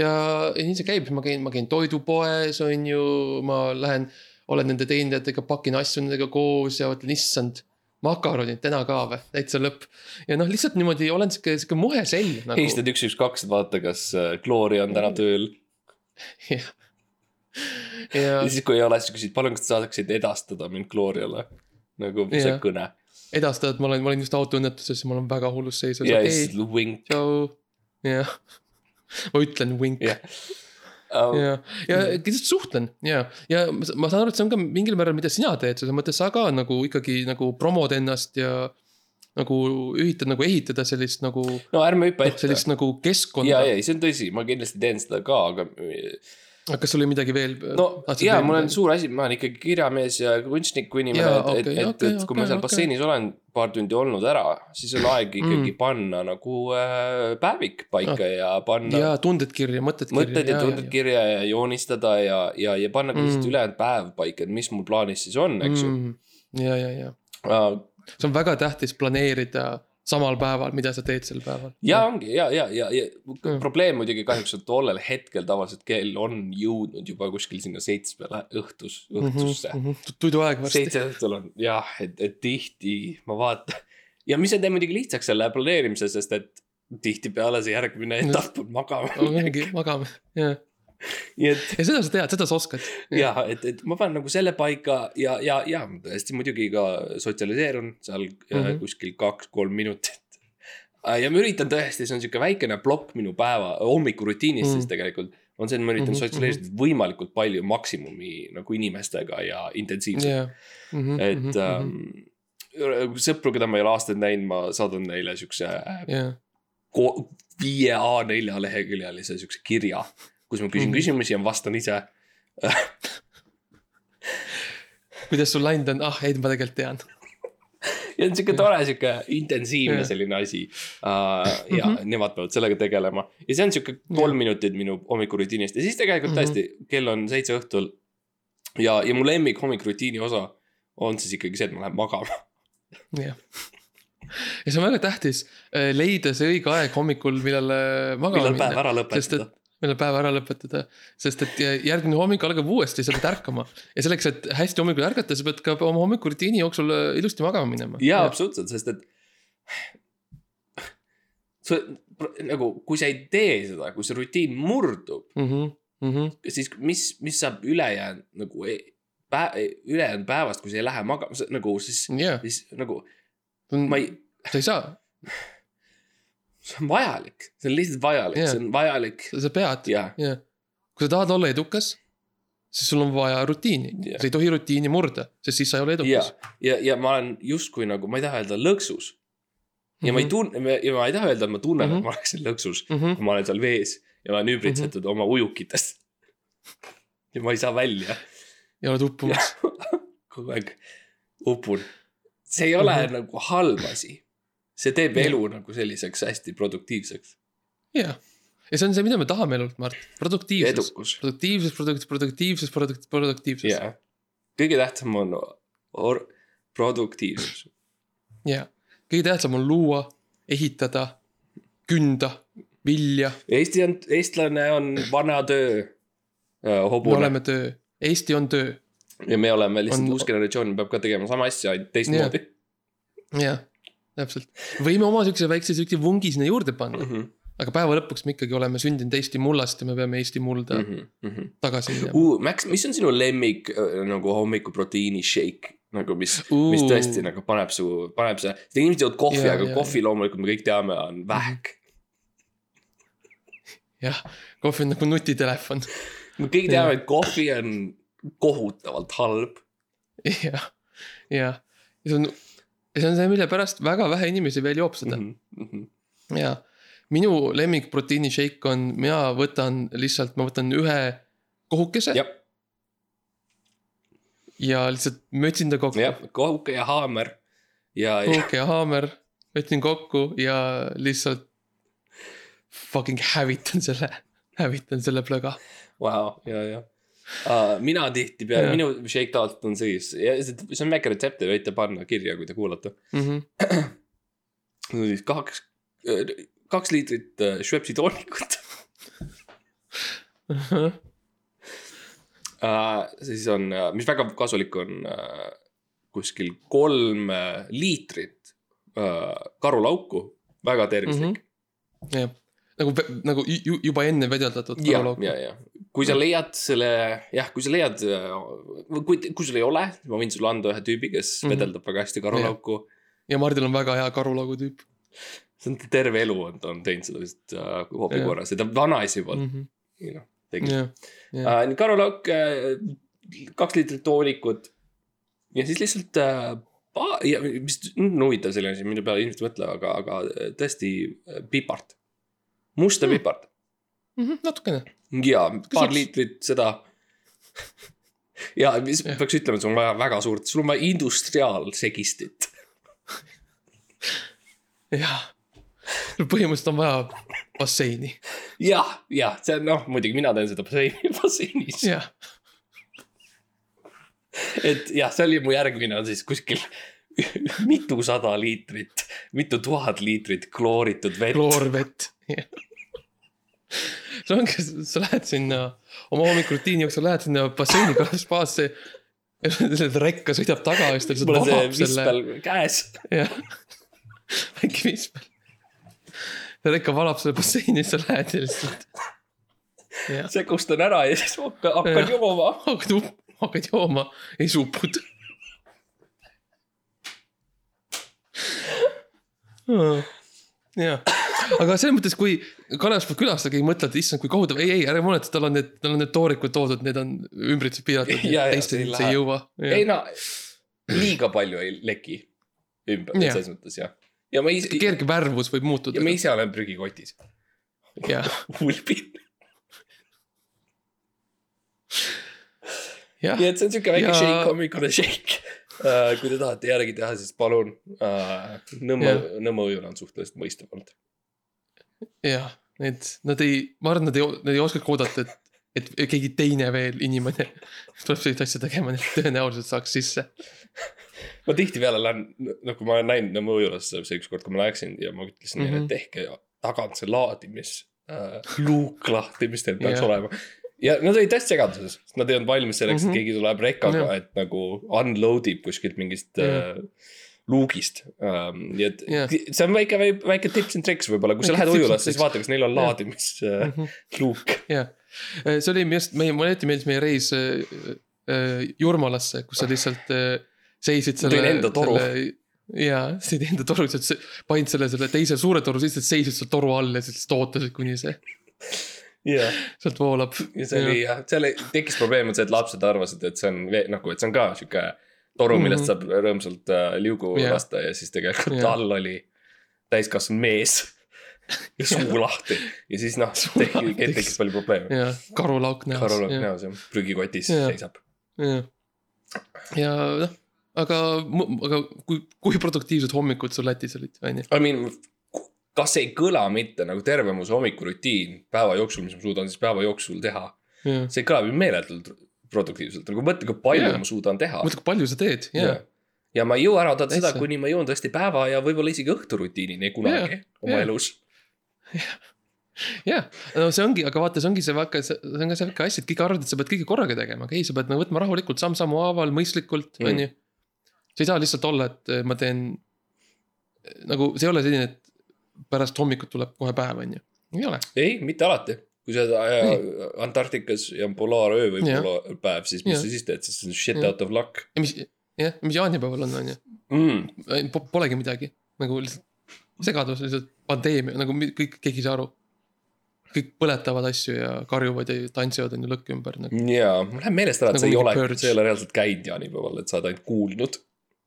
ja, nii see käib, ma käin, ma käin toidupoes, on ju, ma lähen, olen nende teenindajatega, pakin asju nendega koos ja mõtlen, issand. makaronid täna ka või, täitsa lõpp. ja noh, lihtsalt niimoodi olen sihuke, sihuke muhe sell nagu. helistad üks, üks, kaks, et vaata, kas äh, Gloria on täna tööl. jah. ja ja siis, kui ei ole, siis küsid, palun, kas te saaksite edastada mind Gloriale. Nagu see Jah. kõne. edastada, et ma olen, ma olin just autoõnnetuses ja ma olen väga hullus seisus, ja siis, vink. tšau. jah, ma ütlen vink jah. Um, ja, ja lihtsalt suhtlen ja, ja ma sa- ma saan aru, et see on ka mingil määral, mida sina teed, selles mõttes sa ka nagu ikkagi nagu promod ennast ja. nagu üritad nagu ehitada sellist nagu, no ärme hüppa noh, ette. sellist nagu ja, keskkonda. ja see on tõsi, ma kindlasti teen seda ka, aga kas sul oli midagi veel? no ja mul on suur asi, ma olen ikkagi kirjamees ja kunstniku inimene, Jaa, et, et okei,, et, okei, et kui ma okei, seal okei. basseinis olen paar tundi olnud ära, siis on aeg ikkagi Mm. panna nagu äh, päevik paika ja panna ja tunded kirja, mõtted kirja. mõtted ja tunded kirja ja joonistada ja, ja, ja panna ka lihtsalt Mm. ülejäänud päev paika, et mis mul plaanis siis on, eks ju. ja, ja, ja Uh, see on väga tähtis planeerida samal päeval, mida sa teed sel päeval. ja ongi ja, ja, ja, ja Mm. probleem muidugi kahjuks on tollel hetkel tavaliselt kell on jõudnud juba kuskil sinna seitsme lä- õhtus, õhtusse mm. -hmm. tuiduaeg Mhm, varsti. seitse õhtul on jah, et, et tihti ma vaatan ja mis see teeb muidugi lihtsaks selle planeerimise, sest et tihtipeale see järgmine etapp on magama. ongi, magame, jah. Nii et ja seda sa tead, seda sa oskad. ja et, et ma panen nagu selle paika ja, ja, ja tõesti muidugi ka sotsialiseerun seal mm Mhm. -hmm. kuskil kaks-kolm minutit. ja ma üritan tõesti, see on sihuke väikene plokk minu päeva hommikurutiinist mm Mhm. -hmm. siis tegelikult. on see, et ma üritan mm Mhm, -hmm. sotsialiseerida võimalikult palju maksimumi nagu inimestega ja intensiivselt jah. Mhm, et ähm, sõpru, keda ma ei ole aastaid näinud, ma saadan neile siukse ko- viie A4 leheküljelise siukse kirja, kus ma küsin Mhm. küsimusi ja vastan ise. kuidas sul läinud on, ah ei, ma tegelikult tean. ja on sihuke tore sihuke intensiivne selline asi uh,. ja mm -hmm. nemad peavad sellega tegelema ja see on sihuke kolm minutit minu hommikurutiinist ja siis tegelikult tõesti kell on seitse õhtul. ja, ja mu lemmik hommikurutiini osa on siis ikkagi see, et ma lähen magama. jah. ja see on väga tähtis, leida see õige aeg hommikul, millal äh, magama millal päev minna. ära sest et lõpetada. Millal päev ära lõpetada, sest et järgmine hommik algab uuesti, sa pead ärkama. ja selleks, et hästi hommikul ärgata, sa pead ka oma hommikurutiini jooksul äh, ilusti magama minema. jaa, absoluutselt, sest et. sa nagu, kui sa ei tee seda, kui see rutiin murdub, Mhm, siis mis, mis saab ülejäänud nagu e- päe-, ülejäänud päevast, kui sa ei lähe magama, nagu siis, jah, siis nagu ma ei, sa ei saa, see on vajalik, see on lihtsalt vajalik yeah., see on vajalik sa pead, ja, jah. kui sa tahad olla edukas, siis sul on vaja rutiini Jah. sa ei tohi rutiini murda, sest siis sa ei ole edukas., ja, ja ma olen justkui nagu, ma ei taha öelda lõksus. ja ma ei tunne, ja ma ei taha öelda, et ma tunnen mm, -hmm. Mhm. et ma oleksin lõksus, tunne. kui ma olen seal vees ja ma olen ümbritsetud mm -hmm. oma ujukitest. ja ma ei saa välja, ja oled uppumas. kogu aeg upun. see ei ole mm Mhm. -hmm. nagu halb asi. See teeb Jah. elu nagu selliseks hästi produktiivseks. jah, ja see on see, mida me tahame elult, Mart, produktiivsus. produktiivsus, produkt-, produktiivsus, produkt-, produktiivsus. jaa, kõige tähtsam on or-, produktiivsus. jaa, kõige tähtsam on luua, ehitada, künda, vilja, Eesti on, eestlane on vana töö me hobune. Oleme töö, Eesti on töö, ja me oleme lihtsalt on- uus generatsioon peab ka tegema sama asja, ainult teistmoodi. Jah, täpselt. võime oma siukse väikse siukse vungi sinna juurde panna, mm. -hmm. aga päeva lõpuks me ikkagi oleme sündinud Eesti mullast ja me peame Eesti mulda mm Mm -hmm. tagasi minema. uh,. Max, mis on sinu lemmik äh, nagu hommikuproteiini shake nagu mis uh., mis tõesti nagu paneb su, paneb see, inimesed joovad kohvi Jaa, aga jaa, kohvi loomulikult me kõik teame, on vähk. jah, kohv on nagu nutitelefon. me kõik teame, et kohvi on kohutavalt halb. jah, jah, see on, see on see, mille pärast väga vähe inimesi veel joob seda. Mm -hmm. ja minu lemmik proteiini shake on, mina võtan lihtsalt, ma võtan ühe kohukese. Ja, ja lihtsalt mütsin ta kokku. jah, kohuke ja haamer. Ja, ja. Kohuke ja haamer, võtsin kokku ja lihtsalt fucking hävitan selle, hävitan selle plöga. Vau, ja, ja uh,. mina tihtipeale, minu shake tavaliselt on siis, see on väike retsept, te võite panna kirja, kui te kuulate. Mhm. siis kaks, kaks liitrit äh, Schweppesi toonikut uh,. siis on, mis väga kasulik on uh, kuskil kolm äh, liitrit uh, karulauku, väga tervislik mm. jah, nagu, nagu ju, juba enne vedeldatud -hmm. karulauku. ja, ja kui sa leiad selle, jah, kui sa leiad, kui, kui sul ei ole, ma võin sulle anda ühe tüübi, kes mm. -hmm. vedeldab väga hästi karulauku. ja Mardil on väga hea karulaugu tüüp see on terve elu on ta on teinud seda vist uh, hobi Jah. korras ja ta vanaisa juba mm. -hmm. noh tegi jah, jah, uh,. karulauk uh,, kaks liitrit toonikut ja siis lihtsalt uh,. ja mis on huvitav selline asi, mille peale inimesed ei mõtle, aga, aga äh, tõesti äh, pipart, musta Mm. mm. pipart natukene. Ja paar liitrit seda. ja mis Jah. peaks ütlema, et sul on vaja väga suurt, sul on vaja industriaalsegistit. jah, põhimõtteliselt on vaja basseini, jah, jah, see noh, muidugi mina teen seda basseini, basseinis, jah, et jah, see oli mu järgmine on siis kuskil mitusada liitrit, mitu tuhat liitrit klooritud vett. kloorvett. See ongi, sa lähed sinna oma hommikurutiini jooksul lähed sinna basseini spaasse. ja selle rekka sõidab taga ja siis ta lihtsalt valab selle, käes. jah, väike vispel. see rekka valab selle basseini, siis sa lähed ja lihtsalt. sekustan ära ja siis hakkan, hakkan jooma. hakkad, hakkad jooma, ei supud. jah, aga selles mõttes, kui Kalev külastage ei mõtle, et issand, kui kohutav, ei, ei ärge muretse, tal on need, tal on need toorikud toodud, need on ümbritses piiratud, teisteni see ei jõua. ei no, liiga palju ei leki ümber, selles mõttes jah. ja ma ise, kerge värvus võib muutuda ja ma. ise olen prügikotis. jah, ulbin. jah, nii et see on siuke väike Ja- shake, hommikune shake. kui te tahate järgi teha, siis palun uh,. Nõmme Nõmme ujula on suhteliselt mõistav olnud. jah, need, nad ei, ma arvan, nad ei, nad ei oskagi oodata, et, et keegi teine veel inimene tuleb sellist asja tegema, nii et tõenäoliselt saaks sisse. ma tihtipeale lähen, nagu ma olen näinud Nõmme ujulas see ükskord, kui ma läksin ja ma ütlesin neile Mhm. mm -hmm., et tehke tagant see laadimis uh, luuk lahti, mis teil peaks yeah. olema. ja nad olid täiesti segaduses, nad ei olnud valmis selleks mm, Mhm. -hmm. et keegi tuleb rekaga Jah. yeah., et nagu unload ib kuskilt mingist Jah. uh, luugist um,. nii et Jah. see on väike, väike tips and tricks võib-olla, kui sa lähed ujulasse, siis vaata, kas neil on laadimisluuk uh,. jah, see oli arust, meie, mulle eriti meeldis meie reis äh, äh, Jurmalasse, kus sa lihtsalt äh, seisid Ma tõin selle. enda toru.. jaa, sa tõid enda toru, sa panid selle, selle teise suure toru sisse, seisid seal toru all ja siis ootasid, kuni see jah, sealt voolab. ja see oli jah, seal tekkis probleem on see, et lapsed arvasid, et see on nagu, et see on ka sihuke toru, millest Mhm. saab rõõmsalt äh, liugu Jah. lasta ja siis tegelikult Jah. all oli täiskasvanud mees. ja suu lahti ja siis noh, Suu teki, lahti. tekkis palju probleeme. jah, karulauk näos. karul on näos jah, prügikotis Jah. seisab. jah, ja noh, aga, aga kui, kui produktiivsed hommikud sul Lätis olid, on ju? I mean, kas ei kõla mitte nagu terve mu see hommikurutiin päeva jooksul, mis ma suudan siis päeva jooksul teha. see kõlab ju meeletult produktiivselt, nagu mõtle, kui palju yeah. ma suudan teha. mõtle, kui palju sa teed, ja jaa., ja ma ei jõua ära oodata seda, kuni ma jõuan tõesti päeva ja võib-olla isegi õhturutiinini kunagi Jaa, oma jaa. elus. jah, no see ongi, aga vaata, see ongi see väga, see on ka see väike asi, et kõik arvavad, et sa pead kõike korraga tegema, aga ei, sa pead nagu võtma rahulikult samm-sammu haaval, mõistlikult, Mm. on ju. sa ei saa lihtsalt olla, et eh, ma teen. nagu see ei ole selline, et pärast hommikut tuleb kohe päev, on ju, ei ole. ei, mitte alati. Kui sa oled Antarktikas ja on polaaröö või Jah. polaarpäev, siis mis Jah. sa siis teed, siis on shit Jah. out of luck ja mis, jah, mis jaanipäeval on, on ju, mm.. polegi midagi, nagu lihtsalt segadus, lihtsalt pandeemia, nagu kõik, keegi ei saa aru. kõik põletavad asju ja karjuvad ja tantsivad on ju lõkke ümber nagu.. ja mul läheb meelest ära, et Nagu sa ei ole sa ei ole reaalselt käinud jaanipäeval, et sa oled ainult kuulnud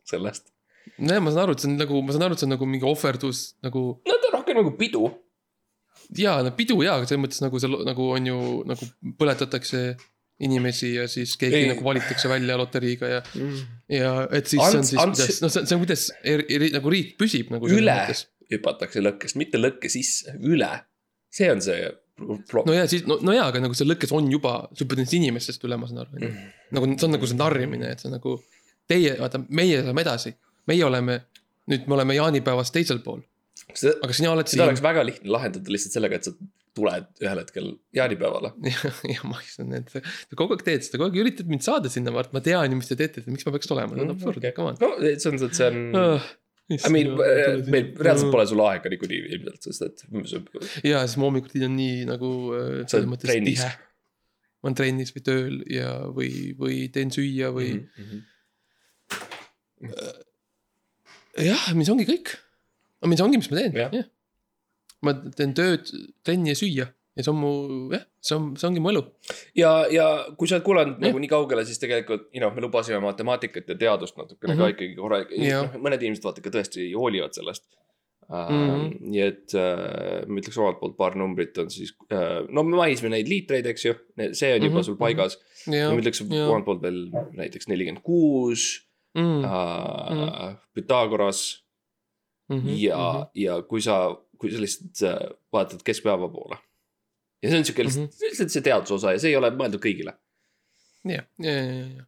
sellest. nojah, ma saan aru, et see on nagu, ma saan aru, et see on nagu mingi ohverdus nagu no ta on rohkem nagu pidu. jaa, no pidu jaa, aga selles mõttes nagu see lo- nagu on ju nagu põletatakse inimesi ja siis keegi Ei. nagu valitakse välja loteriiga ja, ja et siis see on Ants- siis Ants- kuidas, no see on, see on kuidas eri, eri, nagu riik püsib nagu. üle hüpatakse lõkkest, mitte lõkke sisse, üle. see on see no ja siis, no, no jaa, aga nagu see lõkkes on juba, sa hüppad nendest inimestest üle, ma saan aru. Mm. nagu see on nagu see narrimine, et see on nagu teie, vaata, meie saame edasi, meie oleme, nüüd me oleme jaanipäevast teisel pool, seda, aga sina oled seda siin oleks väga lihtne lahendada lihtsalt sellega, et sa tuled ühel hetkel jaanipäevale. ja, ja ma saa need, sa kogu aeg teed seda, kogu aeg üritad mind saada sinna, Mart, ma tean ju, mis te teete, miks ma peaks tulema, see on absurd, come on. no see on, see on, Ah, I mean, meil reaalselt pole sul aega niikuinii ilmselt, sest et ja siis ma hommikuti on nii nagu sa selles mõttes tihe. ma olen trennis või tööl ja, või, või teen süüa või mm. -hmm. jah, mis ongi kõik. Mis ongi, mis ma teen, Jah. ma teen tööd, trenni ja süüa ja see on mu, jah, see on, see ongi mu elu. ja, ja kui sa oled kuulanud nagu nii kaugele, siis tegelikult, you know, me lubasime matemaatikat ja teadust natukene mm Mhm. -hmm. ka ikkagi korralikult Jah. no,, mõned inimesed vaata ka tõesti hoolivad sellest. Mm Mhm. -hmm. nii et uh, ma ütleks omalt poolt paar numbrit on siis uh,, no me mainisime neid liitreid, eks ju, see on juba mm Mhm, -hmm. sul paigas mm. -hmm. ma, ütleks omalt poolt veel näiteks nelikümmend kuus, mm, uh, Pythagoras mm -hmm, ja, ja kui sa, kui sa lihtsalt äh, vaatad keskpäeva poole. ja see on siuke lihtsalt Mhm., lihtsalt see teaduse osa ja see ei ole mõeldud kõigile. ja, ja, ja, ja.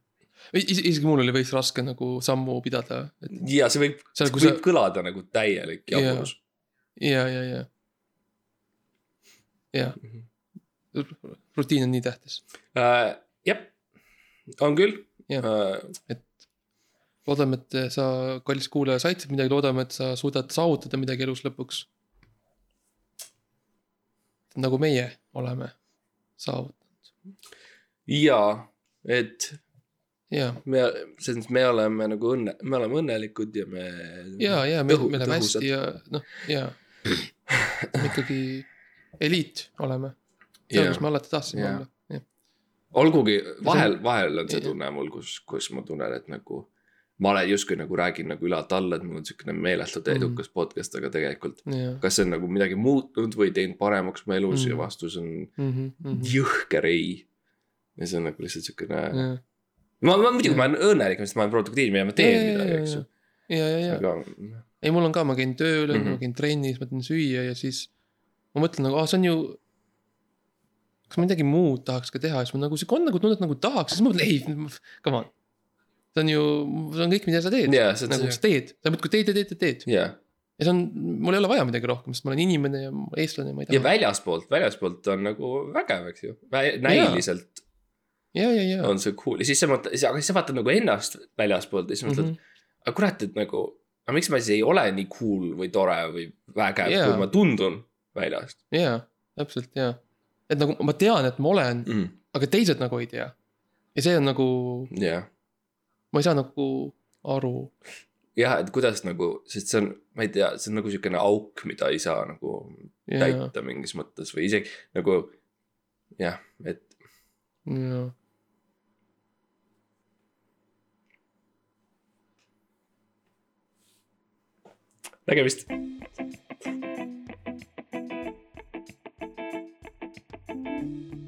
Is, isegi mul oli veits raske nagu sammu pidada, et ja see võib, see võib sa- kõlada nagu täielik jaburus. ja, ja, ja. ja, rutiin on nii tähtis. Äh, jah, on küll. Jah. loodame, et sa, kallis kuulaja, said siit midagi, loodame, et sa suudad saavutada midagi elus lõpuks. nagu meie oleme saavutanud, ja, et ja, me, selles mõttes me oleme nagu õnne, me oleme õnnelikud ja me. ja, ja me, me tõhusad. hästi ja noh, ja. ikkagi eliit oleme, seal, kus me alati tahtsime Jaa. olla, olgugi vahel, vahel on see tunne mul, kus, kus ma tunnen, et nagu. Ma olen justkui nagu räägin nagu ülalt alla, et mul on siukene meeletult Mm. edukas podcast, aga tegelikult. jah, kas see on nagu midagi muutunud või teinud paremaks mu elus mm. ja Mm. vastus on mhm, jõhker ei. ja see on nagu lihtsalt siukene, jah, ma, ma muidugi ma olen õnnelik, sest ma olen produktiivne ja ma teen midagi, eks ju. ja, ja, ja, aga ei, mul on ka, ma käin tööl mm, Mhm. -hmm. ma käin trennis, ma teen süüa ja siis ma mõtlen nagu, aa, see on ju. kas ma midagi muud tahaks ka teha, siis ma nagu sihuke on nagu tunne, et nagu tahaks, siis ma mõtlen, ei, come on. See on ju, see on kõik, mida sa teed Jaa, see on nagu sa teed, sa muudkui teed ja teed ja teed jah, ja see on, mul ei ole vaja midagi rohkem, sest ma olen inimene ja eestlane, ma ei ja taha. väljaspoolt, väljaspoolt on nagu vägev, eks ju, näiliselt ja, ja, ja. on see cool ja siis sa mõtled, aga siis sa vaatad nagu ennast väljaspoolt ja siis mõtled mm. -hmm. aga kurat, et nagu. aga miks ma siis ei ole nii cool või tore või vägev Jaa. yeah., kui ma tundun väljast ja, täpselt ja, et nagu ma tean, et ma olen, mm.. aga teised nagu ei tea. ja see on nagu, jah, ma ei saa nagu aru. jah, et kuidas nagu, sest see on, ma ei tea, see on nagu sihukene auk, mida ei saa nagu yeah. täita mingis mõttes või isegi nagu jah, et. jah nägemist. thank you